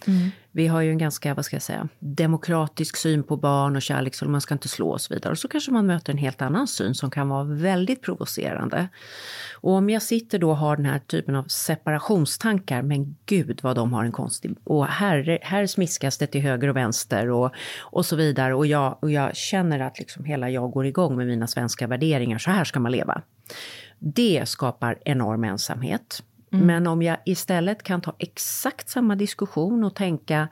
Mm. Vi har ju en ganska, vad ska jag säga, demokratisk syn på barn och kärlek, så man ska inte slå och så vidare. Och så kanske man möter en helt annan syn som kan vara väldigt provocerande. Och om jag sitter då och har den här typen av separationstankar, men gud vad de har en konstig... Och här, här smiskas det till höger och vänster och, och så vidare. Och jag, och jag känner att liksom hela jag går igång med mina svenska värderingar, så här ska man leva. Det skapar enorm ensamhet. Mm. Men om jag istället kan ta exakt samma diskussion och tänka,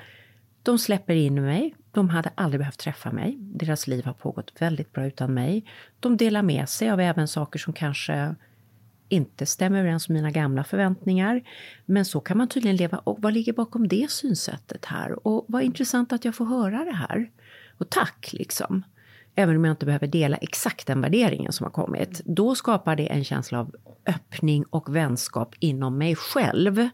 de släpper in mig, de hade aldrig behövt träffa mig, deras liv har pågått väldigt bra utan mig. De delar med sig av även saker som kanske inte stämmer överens med mina gamla förväntningar. Men så kan man tydligen leva. Och vad ligger bakom det synsättet här? Och vad intressant att jag får höra det här. Och tack, liksom. Även om jag inte behöver dela exakt den värderingen som har kommit. Då skapar det en känsla av öppning och vänskap inom mig själv.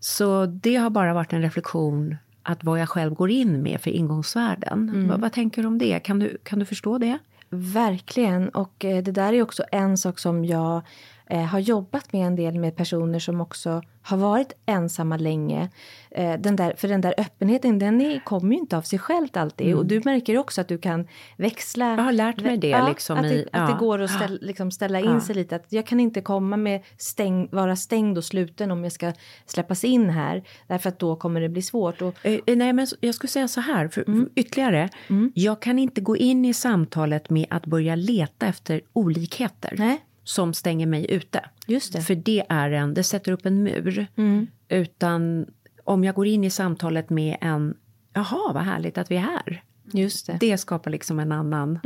Så det har bara varit en reflektion att vad jag själv går in med för ingångsvärden. Vad, vad tänker du om det? Kan du, kan du förstå det? Verkligen. Och eh, det där är också en sak som jag eh, har jobbat med en del med personer som också har varit ensamma länge. Eh, den där, för den där öppenheten, den är, kommer ju inte av sig självt alltid. Och du märker också att du kan växla. Jag har lärt mig det, Ja, liksom att, det, i- att ja. det går att ställa, liksom ställa in Ja. sig lite. Att jag kan inte komma med stäng, vara stängd och sluten om jag ska släppas in här. Därför att då kommer det bli svårt. Och, Eh, eh, nej, men jag skulle säga så här, för, för ytterligare. Jag kan inte gå in i samtalet med att börja leta efter olikheter Nej. Som stänger mig ute. Just det. För det, är en, det sätter upp en mur. Utan om jag går in i samtalet med en, jaha vad härligt att vi är här. Just det. Det skapar liksom en annan...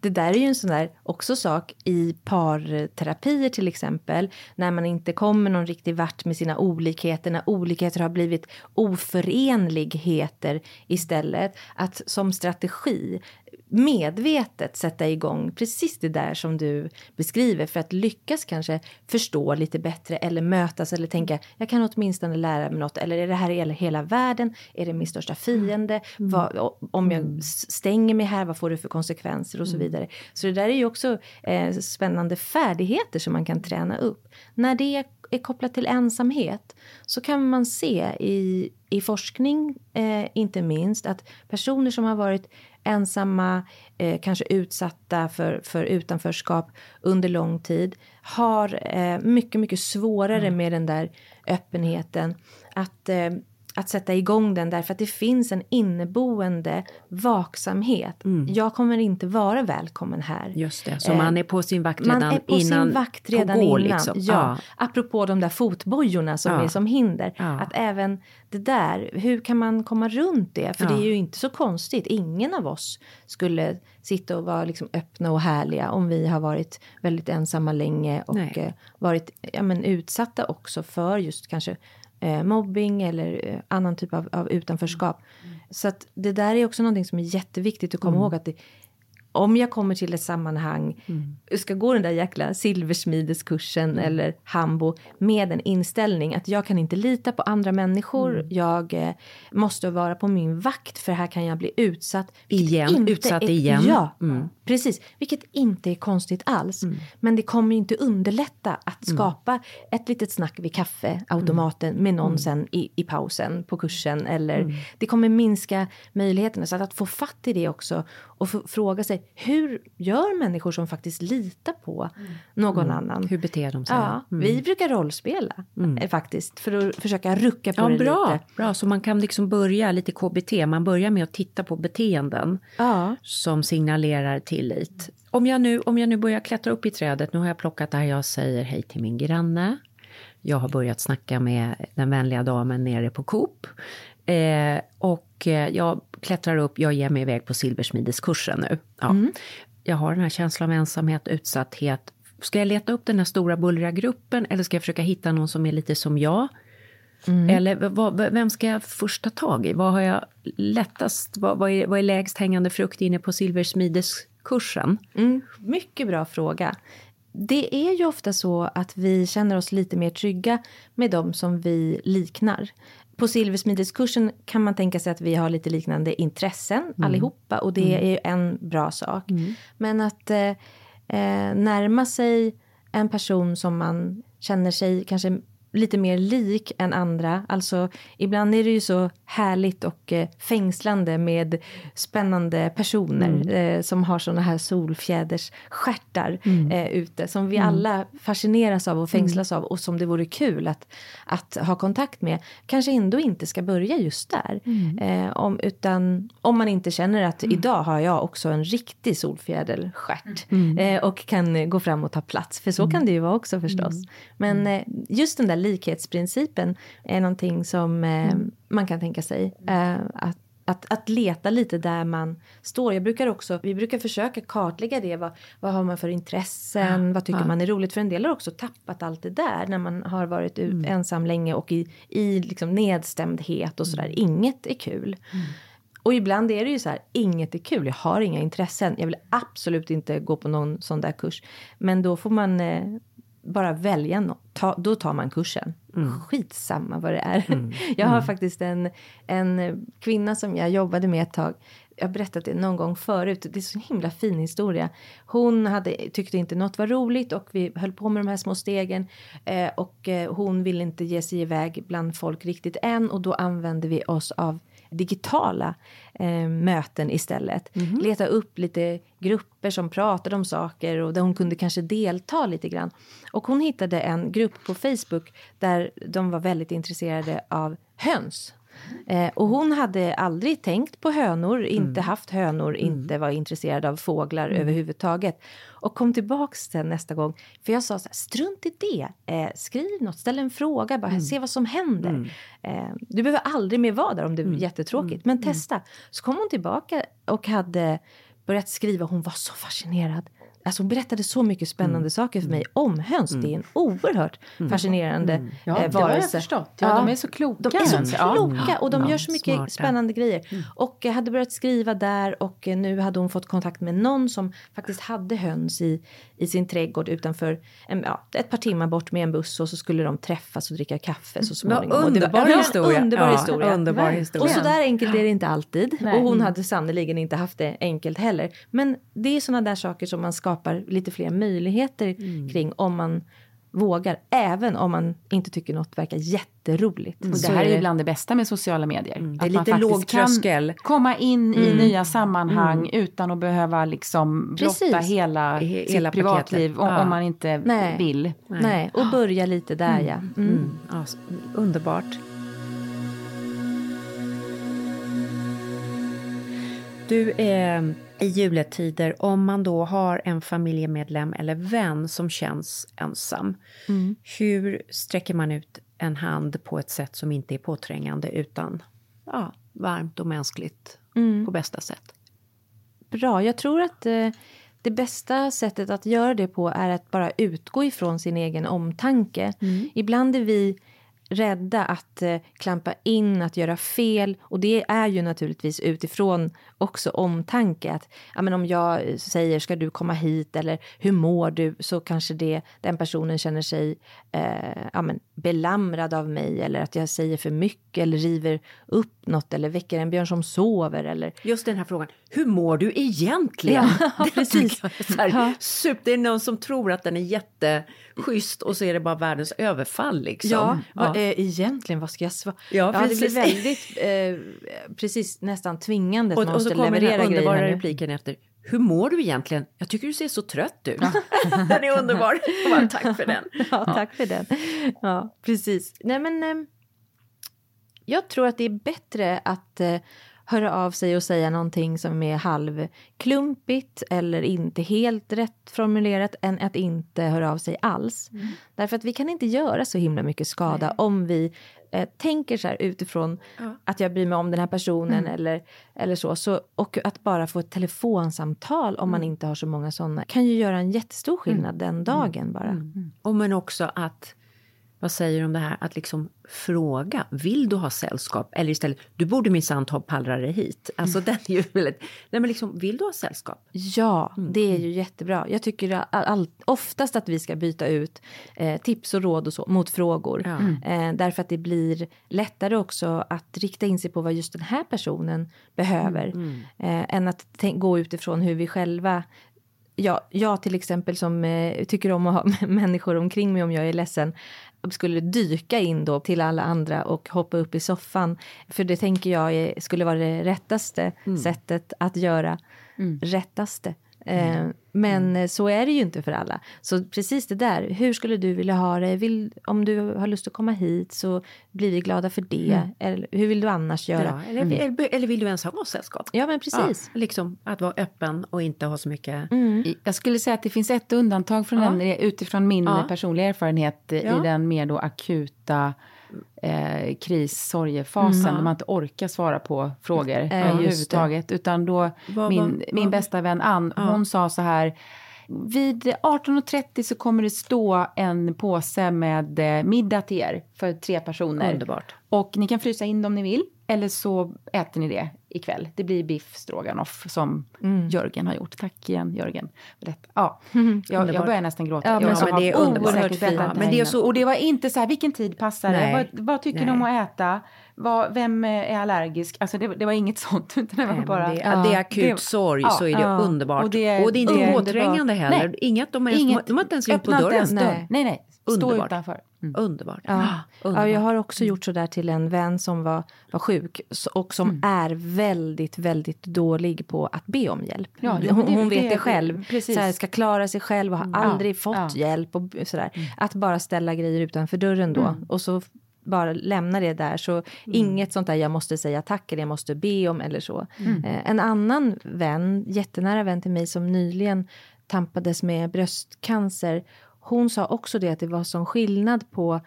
Det där är ju en sån där också sak i parterapier till exempel. När man inte kommer någon riktig vart med sina olikheter. När olikheter har blivit oförenligheter istället. Att som strategi medvetet sätta igång precis det där som du beskriver för att lyckas kanske förstå lite bättre eller mötas eller tänka jag kan åtminstone lära mig något eller är det här hela världen? Är det min största fiende? Vad, om jag s- stänger mig här, vad får det för konsekvenser och så vidare. Så det där är ju också eh, spännande färdigheter som man kan träna upp. När det är kopplat till ensamhet så kan man se i, i forskning, eh, inte minst, att personer som har varit ensamma, eh, kanske utsatta för, för utanförskap under lång tid har eh, mycket, mycket svårare med den där öppenheten. Att, eh, att sätta igång den därför att det finns en inneboende vaksamhet. Jag kommer inte vara välkommen här. Just det, så Eh, man är på sin vakt redan man är på innan... sin vakt redan innan. liksom. Ja. Apropå de där fotbojorna som Ja. är som hinder. Ja. Att även det där, hur kan man komma runt det? För det är ju inte så konstigt. Ingen av oss skulle sitta och vara liksom öppna och härliga om vi har varit väldigt ensamma länge och Nej. eh, varit ja, men, utsatta också för just kanske eh, mobbing eller eh, annan typ av, av utanförskap. Så att det där är också någonting som är jätteviktigt att komma ihåg att det, om jag kommer till ett sammanhang, ska gå den där jäkla silversmideskursen eller hambo med en inställning att jag kan inte lita på andra människor. Jag eh, måste vara på min vakt för här kan jag bli utsatt. Igen, utsatt är- igen. Ja, Mm. precis. Vilket inte är konstigt alls. Men det kommer inte underlätta att skapa ett litet snack vid kaffeautomaten med någon sen i, i pausen på kursen. Eller Det kommer minska möjligheterna. Så att, att få fatt i det också och fråga sig hur gör människor som faktiskt litar på någon annan? Hur beter de sig? Ja, Mm. vi brukar rollspela eh, faktiskt för att försöka rucka på Ja, det bra, lite. bra. Så man kan liksom börja lite KBT. Man börjar med att titta på beteenden Ja. som signalerar tillit. Om jag, nu, om jag nu börjar klättra upp i trädet, nu har jag plockat där jag säger hej till min granne. Jag har börjat snacka med den vänliga damen nere på Coop. Eh, och eh, jag klättrar upp, jag ger mig iväg på silversmideskursen nu. Ja. Jag har den här känslan av ensamhet, utsatthet. Ska jag leta upp den här stora bullriga gruppen eller ska jag försöka hitta någon som är lite som jag? Eller v- vad, vem ska jag först ta tag i? Vad har jag lättast, vad, vad, är, vad är lägst hängande frukt inne på silversmideskursen? Mm, mycket bra fråga. Det är ju ofta så att vi känner oss lite mer trygga med dem som vi liknar. På silversmideskursen kan man tänka sig att vi har lite liknande intressen allihopa och det är ju en bra sak. Men att eh, eh, närma sig en person som man känner sig kanske lite mer lik än andra. Alltså ibland är det ju så härligt och eh, fängslande med spännande personer Mm. eh, som har såna här solfjädersstjärtar Mm. eh, ute som vi alla fascineras av och fängslas av och som det vore kul att, att ha kontakt med. Kanske ändå inte ska börja just där. Mm. Eh, om, utan om man inte känner att idag har jag också en riktig solfjäderstjärt Mm. eh, och kan gå fram och ta plats. För så kan det ju vara också förstås. Men eh, just den där likhetsprincipen är någonting som eh, man kan tänka sig. Eh, att att, att leta lite där man står. Jag brukar också, vi brukar försöka kartlägga det. Vad, vad har man för intressen? vad tycker man är roligt? För en del har också tappat allt det där när man har varit ut, ensam länge och i, i liksom nedstämdhet och sådär. Inget är kul. Och ibland är det ju så här, inget är kul, jag har inga intressen. Jag vill absolut inte gå på någon sån där kurs. Men då får man eh, bara välja något. Ta, då tar man kursen. Skitsamma vad det är. [LAUGHS] Jag har faktiskt en, en kvinna som jag jobbade med ett tag. Jag har berättat det någon gång förut. Det är så himla fin historia. Hon hade, tyckte inte något var roligt och vi höll på med de här små stegen. Eh, och eh, hon ville inte ge sig iväg bland folk riktigt än. Och då använde vi oss av digitala eh, möten istället. Leta upp lite grupper som pratade om saker och där hon kunde kanske delta lite grann. Och hon hittade en grupp på Facebook där de var väldigt intresserade av höns. Eh, och hon hade aldrig tänkt på hönor, inte haft hönor, inte var intresserad av fåglar överhuvudtaget. Och kom tillbaks sen nästa gång. För jag sa så här, strunt i det. Eh, skriv något, ställ en fråga, bara se vad som händer. Eh, du behöver aldrig mer vara där om det är jättetråkigt, men testa. Så kom hon tillbaka och hade börjat skriva. Hon var så fascinerad. Alltså hon berättade så mycket spännande saker för mig om höns. Det är en oerhört fascinerande Ja, eh, det har jag varelse. förstått. Ja, de är så kloka, De är så. Ja. kloka och de gör så mycket smarta. spännande grejer. Och eh, hade börjat skriva där och eh, nu hade hon fått kontakt med någon som faktiskt hade höns i, i sin trädgård utanför en, ja, ett par timmar bort med en buss och så skulle de träffas och dricka kaffe så småningom. Och det var underbar en historia. Underbar Ja, historia. underbar historia. Och så där enkelt är det inte alltid. Nej. Och hon hade sannerligen inte haft det enkelt heller. Men det är sådana där saker som man skapar lite fler möjligheter kring om man vågar. Även om man inte tycker något verkar jätteroligt. Och det här är ju bland det bästa med sociala medier. Mm, det är Att man lite låg tröskel. kan komma in i nya sammanhang utan att behöva liksom blotta Precis. hela, He- sitt hela privatliv paketet. om, Ja. om man inte Nej. vill. Nej, och börja lite där ja. Mm. Mm. Ja, s- underbart. Du, eh, i juletider, om man då har en familjemedlem eller vän som känns ensam, hur sträcker man ut en hand på ett sätt som inte är påträngande utan ja, varmt och mänskligt på bästa sätt? Bra, jag tror att eh, det bästa sättet att göra det på är att bara utgå ifrån sin egen omtanke. Ibland är vi rädda att eh, klampa in, att göra fel. Och det är ju naturligtvis utifrån också omtanke. Att ja, men om jag eh, säger ska du komma hit eller hur mår du? Så kanske det, den personen känner sig eh, ja, men belamrad av mig. Eller att jag säger för mycket eller river upp något. Eller väcker en björn som sover. Eller Just den här frågan, hur mår du egentligen? Ja, [LAUGHS] precis. Här, Ja. sup, det är någon som tror att den är jätteschysst och så är det bara världens överfall liksom. Ja, vad, eh, egentligen vad ska jag svara? Ja, det blir väldigt, eh, precis nästan tvingande att Och, man och så måste kommer den leverera här underbara grejer. repliken efter. Hur mår du egentligen? Jag tycker du ser så trött ut. [LAUGHS] den är underbar. Bara, tack för den. [LAUGHS] Ja, tack för den. Ja, precis. Nej, men eh, jag tror att det är bättre att eh, höra av sig och säga någonting som är halvklumpigt eller inte helt rätt formulerat än att inte höra av sig alls. Därför att vi kan inte göra så himla mycket skada om vi eh, tänker så här utifrån att jag bryr mig om den här personen eller, eller så, så. Och att bara få ett telefonsamtal om man inte har så många sådana kan ju göra en jättestor skillnad den dagen bara. Och men också att, vad säger du om det här att liksom fråga, vill du ha sällskap? Eller istället, du borde minsann ta och pallra dig hit. Alltså [LAUGHS] den är ju väldigt, nej men liksom, vill du ha sällskap? Ja, det är ju jättebra. Jag tycker all, all, oftast att vi ska byta ut eh, tips och råd och så mot frågor. Ja. Eh, därför att det blir lättare också att rikta in sig på vad just den här personen behöver. Eh, än att tänk- gå utifrån hur vi själva jag, jag till exempel som eh, tycker om att ha [LAUGHS] människor omkring mig om jag är ledsen skulle dyka in då till alla andra och hoppa upp i soffan. För det tänker jag skulle vara det rättaste Mm. sättet att göra. Rättaste. Eh, men eh, så är det ju inte för alla. Så precis det där, hur skulle du vilja ha det? Vill, om du har lust att komma hit så blir vi glada för det. Eller hur vill du annars göra? Ja, eller, eller, eller vill du ens ha sällskap? Ja, men precis. Ja, liksom att vara öppen och inte ha så mycket... I- Jag skulle säga att det finns ett undantag från Ja. den, utifrån min Ja. personliga erfarenhet Ja. i den mer då akuta eh, kris sorgefasen Mm. där man inte orkar svara på frågor det. överhuvudtaget. Utan då, Vad- min, vad- bästa vän Ann, Ja. hon sa så här vid 18.30 så kommer det stå en påse med eh, middag till er för tre personer. Underbart. Och ni kan frysa in dem om ni vill. Eller så äter ni det ikväll. Det blir biff stroganoff som Mm. Jörgen har gjort. Tack igen Jörgen. Detta. Ja, [LAUGHS] jag, jag börjar nästan gråta. Ja, men jag så- har men det är underbart. oerhört Fint. Ja, men det är så- Och det var inte så här, vilken tid passar det? Vad, vad tycker ni Nej. om att äta? Vad, vem är allergisk? Alltså det, det var inget sånt. [LAUGHS] Utan det var Nej, bara... det, ja, det är akut det- sorg ja, så är det ja. underbart. Och Och det- är inte det är påträngande underbart. heller. Nej. Inget, de, är, Inget- de har inte ens ringt på inte dörren. Nej. Nej, nej. Stå Underbart. utanför. Mm. Underbart. Ja. ja, underbart. jag har också gjort så där till en vän som var, var sjuk och som är väldigt, väldigt dålig på att be om hjälp. Ja, hon, det- hon vet det- det själv. precis. Så här, ska klara sig själv och har aldrig fått hjälp och sådär. Att bara ställa grejer utanför dörren då och så bara lämna det där. Så inget sånt där jag måste säga tack eller jag måste be om eller så. Eh, en annan vän, jättenära vän till mig som nyligen tampades med bröstcancer. Hon sa också det att det var sån skillnad på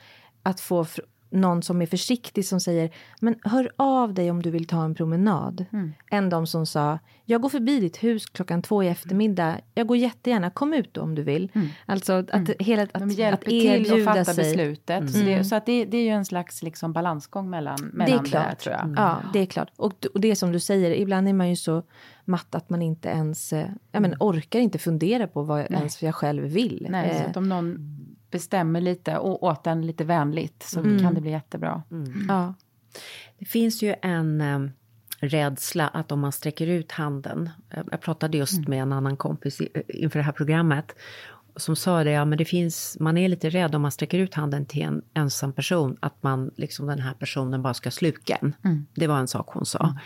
att få någon som är försiktig som säger men hör av dig om du vill ta en promenad. Än de som sa jag går förbi ditt hus klockan två i eftermiddag. Jag går jättegärna, kom ut då om du vill. Alltså att, att, hela, att, De att hjälper till att fatta sig. beslutet. Så, det, så att det, det är ju en slags liksom balansgång mellan, Det mellan är det, klart. tror jag. Ja, det är klart. Och, och det som du säger, ibland är man ju så matt att man inte ens eh, ja, men orkar inte fundera på vad ens jag själv vill. Nej, så Eh, att om någon bestämmer lite och åt en lite vänligt så kan det bli jättebra. ja. Det finns ju en um, rädsla att om man sträcker ut handen. Jag, jag pratade just med en annan kompis i, inför det här programmet. Som sa det, ja men det finns, man är lite rädd om man sträcker ut handen till en ensam person. Att man, liksom den här personen bara ska sluka en. Det var en sak hon sa.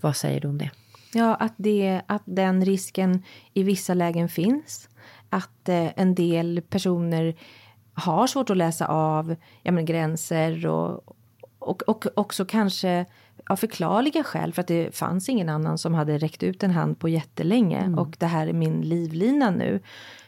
Vad säger du om det? Ja, att, det, att den risken i vissa lägen finns. Att eh, en del personer har svårt att läsa av ja, men, gränser och, och, och också kanske av förklarliga skäl för att det fanns ingen annan som hade räckt ut en hand på jättelänge och det här är min livlina nu.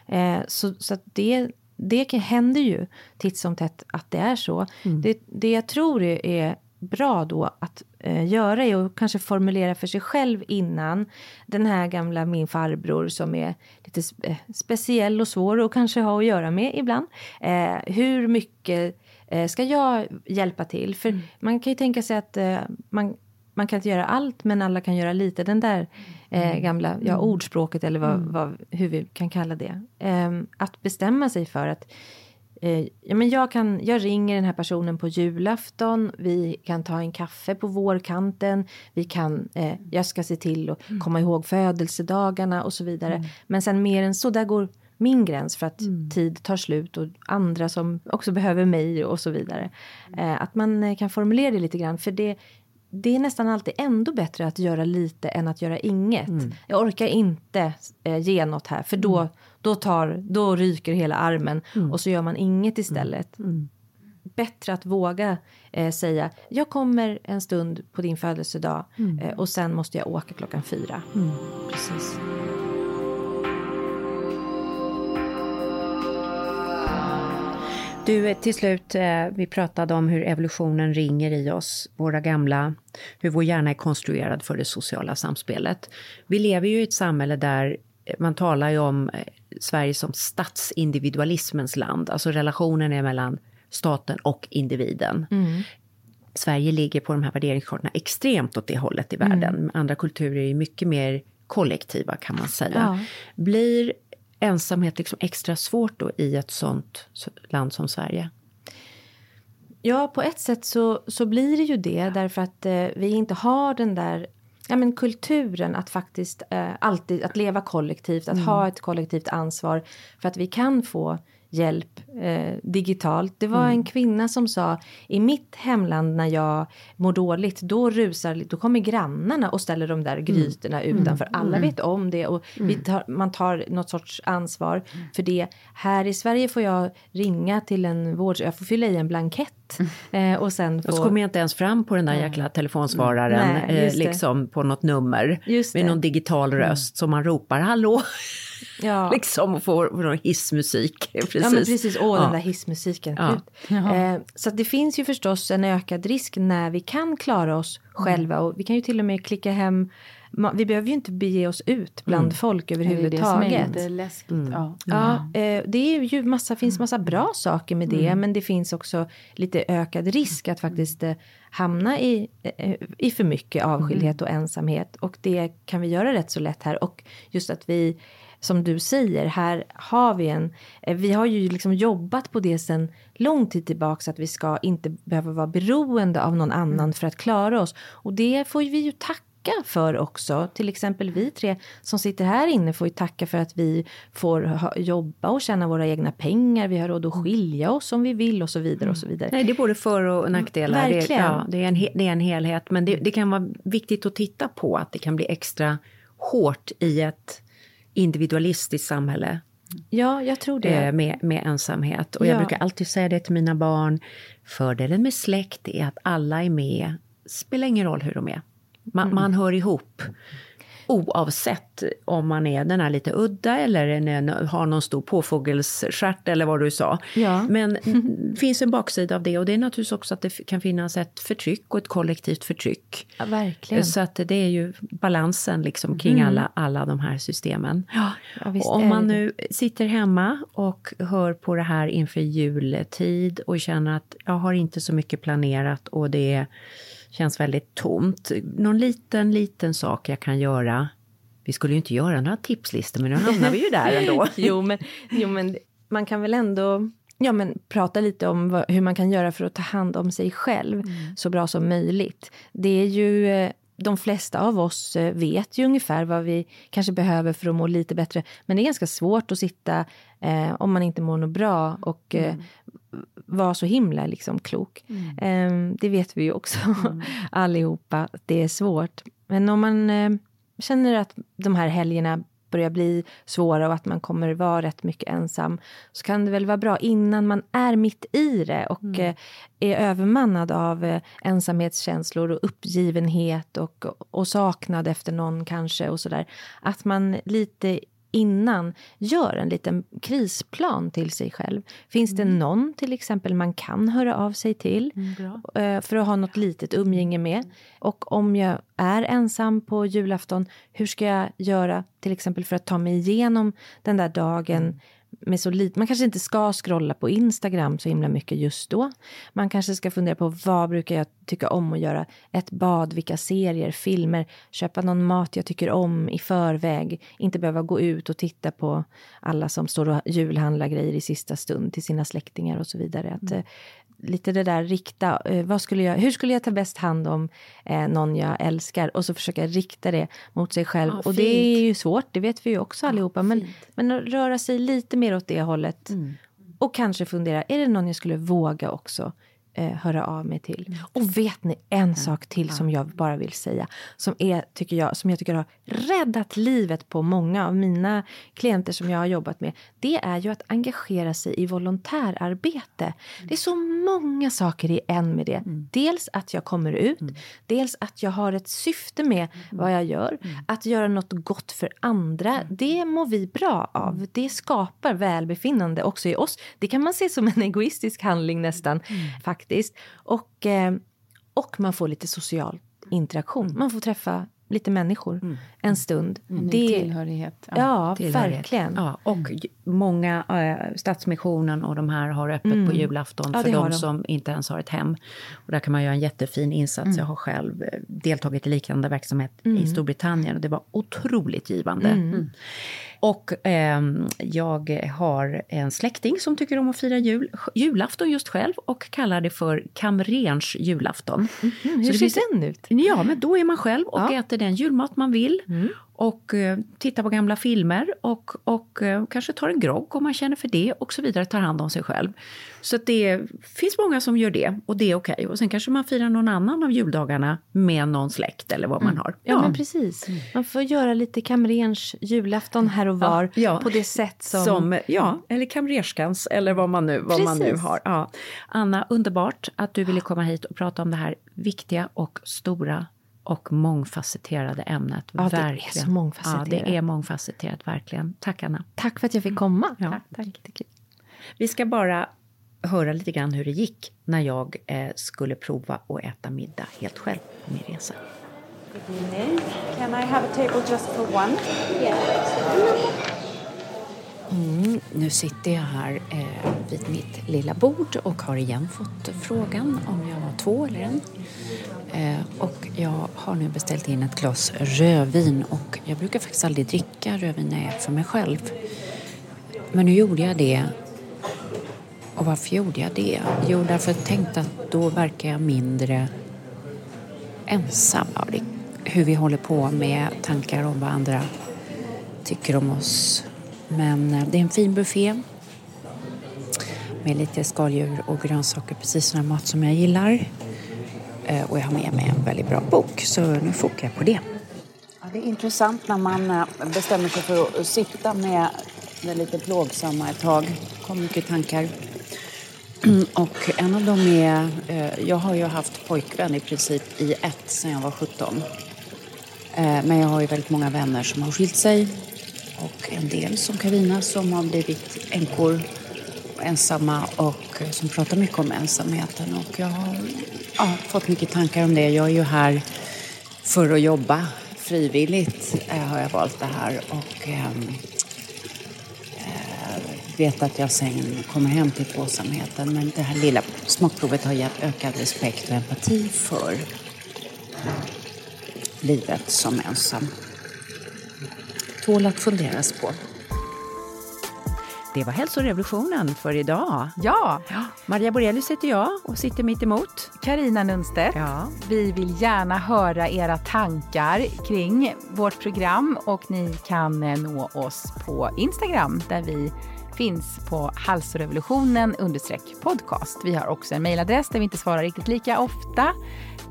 Eh, så så det, det händer ju titt som tätt att det är så. Det, det jag tror är bra då att eh, göra är att kanske formulera för sig själv innan. Den här gamla min farbror som är lite spe, eh, speciell och svår att kanske ha att göra med ibland. Eh, hur mycket eh, ska jag hjälpa till? För man kan ju tänka sig att eh, man, man kan inte göra allt men alla kan göra lite. Den där eh, gamla ja, ordspråket eller vad, vad, hur vi kan kalla det. Eh, att bestämma sig för att Eh, ja, men jag, kan, jag ringer den här personen på julafton. Vi kan ta en kaffe på vårkanten. Vi kan, eh, jag ska se till att komma ihåg födelsedagarna och så vidare. Men sen mer än så, där går min gräns för att tid tar slut och andra som också behöver mig och så vidare. Eh, att man eh, kan formulera det lite grann. För det, det är nästan alltid ändå bättre att göra lite än att göra inget. Jag orkar inte eh, ge något här för då, då, tar, då ryker hela armen och så gör man inget istället. Bättre att våga eh, säga jag kommer en stund på din födelsedag eh, och sen måste jag åka klockan fyra. Precis. Du, till slut, eh, vi pratade om hur evolutionen ringer i oss, våra gamla, hur vår hjärna är konstruerad för det sociala samspelet. Vi lever ju i ett samhälle där eh, man talar ju om eh, Sverige som statsindividualismens land, alltså relationen är mellan staten och individen. Sverige ligger på de här värderingskartorna extremt åt det hållet i världen. Andra kulturer är mycket mer kollektiva kan man säga. Ja. Blir ensamhet liksom extra svårt då i ett sånt land som Sverige? Ja, på ett sätt så, så blir det ju det därför att eh, vi inte har den där ja, men kulturen att faktiskt eh, alltid att leva kollektivt, att ha ett kollektivt ansvar för att vi kan få hjälp eh, digitalt. Det var en kvinna som sa i mitt hemland när jag mår dåligt, då rusar, då kommer grannarna och ställer de där grytorna utanför. Alla vet om det och vi tar, man tar något sorts ansvar för det. Här i Sverige får jag ringa till en vård, jag får fylla i en blankett eh, och sen Och så få... kommer jag inte ens fram på den där jäkla telefonsvararen, Nej, eh, liksom på något nummer. Med någon digital röst som man ropar hallå, Ja. [LAUGHS] liksom och får, får någon hissmusik. Precis. [LAUGHS] Ja men precis, åh Ja. den där hissmusiken. Ja. Eh, så att det finns ju förstås en ökad risk när vi kan klara oss själva och vi kan ju till och med klicka hem vi behöver ju inte bege oss ut bland folk Det är det som är överhuvudtaget. lite läskigt. Ja. Ja, eh, det är ju massa, finns massa bra saker med det men det finns också lite ökad risk att faktiskt eh, hamna i, eh, i för mycket avskildhet och ensamhet och det kan vi göra rätt så lätt här och just att vi som du säger, här har vi en... eh, Vi har ju liksom jobbat på det sen lång tid tillbaka så att vi ska inte behöva vara beroende av någon annan för att klara oss. Och det får vi ju tacka för också. Till exempel vi tre som sitter här inne får ju tacka för att vi får jobba och tjäna våra egna pengar. Vi har råd att skilja oss om vi vill och så vidare och så vidare. Nej, det är både för och nackdelar. Det, Verkligen. är- ja, det, är en, det är en helhet. Men det, det kan vara viktigt att titta på att det kan bli extra hårt i ett individualistiskt samhälle Ja, jag tror det. eh, med, med ensamhet. Och jag Ja. brukar alltid säga det till mina barn. Fördelen med släkt är att alla är med. Spelar ingen roll hur de är. Man, Mm. man hör ihop. Oavsett om man är den här lite udda eller en, har någon stor påfågelsstjärt eller vad du sa. Ja. Men [LAUGHS] det finns en baksida av det och det är naturligtvis också att det kan finnas ett förtryck och ett kollektivt förtryck. Ja, verkligen. Så att det är ju balansen liksom kring alla, alla de här systemen. Ja, Och om är man nu sitter hemma och hör på det här inför jultid och känner att jag har inte så mycket planerat och det känns väldigt tomt. Någon liten, liten sak jag kan göra. Vi skulle ju inte göra några tipslistor men nu hamnar vi ju där ändå. [LAUGHS] jo, men, jo, men man kan väl ändå ja, men, prata lite om vad, hur man kan göra för att ta hand om sig själv så bra som möjligt. Det är ju... eh, De flesta av oss eh, vet ju ungefär vad vi kanske behöver för att må lite bättre. Men det är ganska svårt att sitta, eh, om man inte mår något bra, och eh, vara så himla liksom, klok. Eh, det vet vi ju också [LAUGHS] allihopa, att det är svårt. Men om man eh, känner att de här helgerna börjar bli svåra och att man kommer vara rätt mycket ensam så kan det väl vara bra innan man är mitt i det och eh, är övermannad av eh, ensamhetskänslor och uppgivenhet och, och saknad efter någon kanske och sådär. Att man lite innan gör en liten krisplan till sig själv. Finns det någon till exempel man kan höra av sig till eh, för att ha något litet umgänge med? Och om jag är ensam på julafton, hur ska jag göra till exempel för att ta mig igenom den där dagen med så lite. Man kanske inte ska scrolla på Instagram så himla mycket just då. Man kanske ska fundera på vad brukar jag tycka om att göra? Ett bad, vilka serier, filmer, köpa någon mat jag tycker om i förväg. Inte behöva gå ut och titta på alla som står och julhandlar grejer i sista stund till sina släktingar och så vidare. Att, eh, lite det där rikta, eh, vad skulle jag, hur skulle jag ta bäst hand om eh, någon jag älskar och så försöka rikta det mot sig själv. Ja, och det är ju svårt, det vet vi ju också allihopa. Men, men att röra sig lite mer åt det hållet. Och kanske fundera, är det någon jag skulle våga också eh, höra av mig till? Och vet ni en sak till som jag bara vill säga. Som, är, tycker jag, som jag tycker har räddat livet på många av mina klienter som jag har jobbat med. Det är ju att engagera sig i volontärarbete. Det är så många saker i en med det. Dels att jag kommer ut. Dels att jag har ett syfte med vad jag gör. Att göra något gott för andra. Det mår vi bra av. Det skapar välbefinnande också i oss. Det kan man se som en egoistisk handling nästan faktiskt. Och, eh, och man får lite social interaktion. Man får träffa lite människor en stund. Det, Det, tillhörighet. ja, Tillhörighet. verkligen. Ja, och j- många, eh, Stadsmissionen och de här har öppet på julafton Mm. Ja, för det de de. som inte ens har ett hem. Och där kan man göra en jättefin insats. Mm. Jag har själv eh, deltagit i liknande verksamhet i Storbritannien och det var otroligt givande. Mm. Mm. Och eh, jag har en släkting som tycker om att fira jul, julafton just själv och kallar det för kamrerns julafton. Mm, hur ser finns, den ut? Ja, men då är man själv och ja. äter den julmat man vill. Mm och eh, tittar på gamla filmer och, och eh, kanske tar en grogg om man känner för det och så vidare, tar hand om sig själv. Så det finns många som gör det och det är okej. Okay. Och sen kanske man firar någon annan av juldagarna med någon släkt eller vad mm. man har. Ja, ja men precis. Man får göra lite kamrerns julafton här och var ja, ja. på det sätt som... som... Ja, eller kamrerskans eller vad man nu, vad man nu har. Ja. Anna, underbart att du ville komma hit och prata om det här viktiga och stora och mångfacetterade ämnet. Ja, verkligen. det är så mångfacetterat. Ja, det är mångfacetterat, verkligen. Tack, Anna. Tack för att jag fick komma. Ja, tack, tack. Vi ska bara höra lite grann hur det gick när jag eh, skulle prova att äta middag helt själv på min resa. Good evening. Can I have a table just for one? Yeah. Mm, nu sitter jag här eh, vid mitt lilla bord och har igen fått frågan om jag var två eller en. Eh, och jag har nu beställt in ett glas rödvin och jag brukar faktiskt aldrig dricka rödvin när jag är för mig själv. Men nu gjorde jag det. Och varför gjorde jag det? Jo, därför att jag tänkte att då verkar jag mindre ensam. av Hur vi håller på med tankar om vad andra tycker om oss men eh, det är en fin buffé med lite skaldjur och grönsaker, precis sån mat som jag gillar. Eh, och jag har med mig en väldigt bra bok, så nu fokar jag på det. Ja, det är intressant när man eh, bestämmer sig för att sitta med det lite plågsamma ett tag. Det kommer mycket tankar. [CLEARS THROAT] Och en av dem är, jag har ju haft pojkvän i princip i ett sedan jag var 17. Men jag har ju väldigt många vänner som har skilt sig och en del som Karina som har blivit änkor ensamma och eh, som pratar mycket om ensamheten. Och jag har ja, fått mycket tankar om det. Jag är ju här för att jobba frivilligt eh, har jag valt det här och ehm, eh, vet att jag sen kommer hem till tvåsamheten. Men det här lilla smakprovet har gett ökad respekt och empati för livet som ensam tål att funderas på. Det var hälsorevolutionen för idag. Ja. ja. Maria Borelius heter jag och sitter mitt emot. Karina Nunstedt. Ja. Vi vill gärna höra era tankar kring vårt program och ni kan eh, nå oss på Instagram där vi finns på halsrevolutionen podcast. Vi har också en mejladress där vi inte svarar riktigt lika ofta.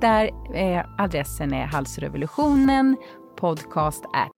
Där eh, adressen är halsrevolutionen podcast at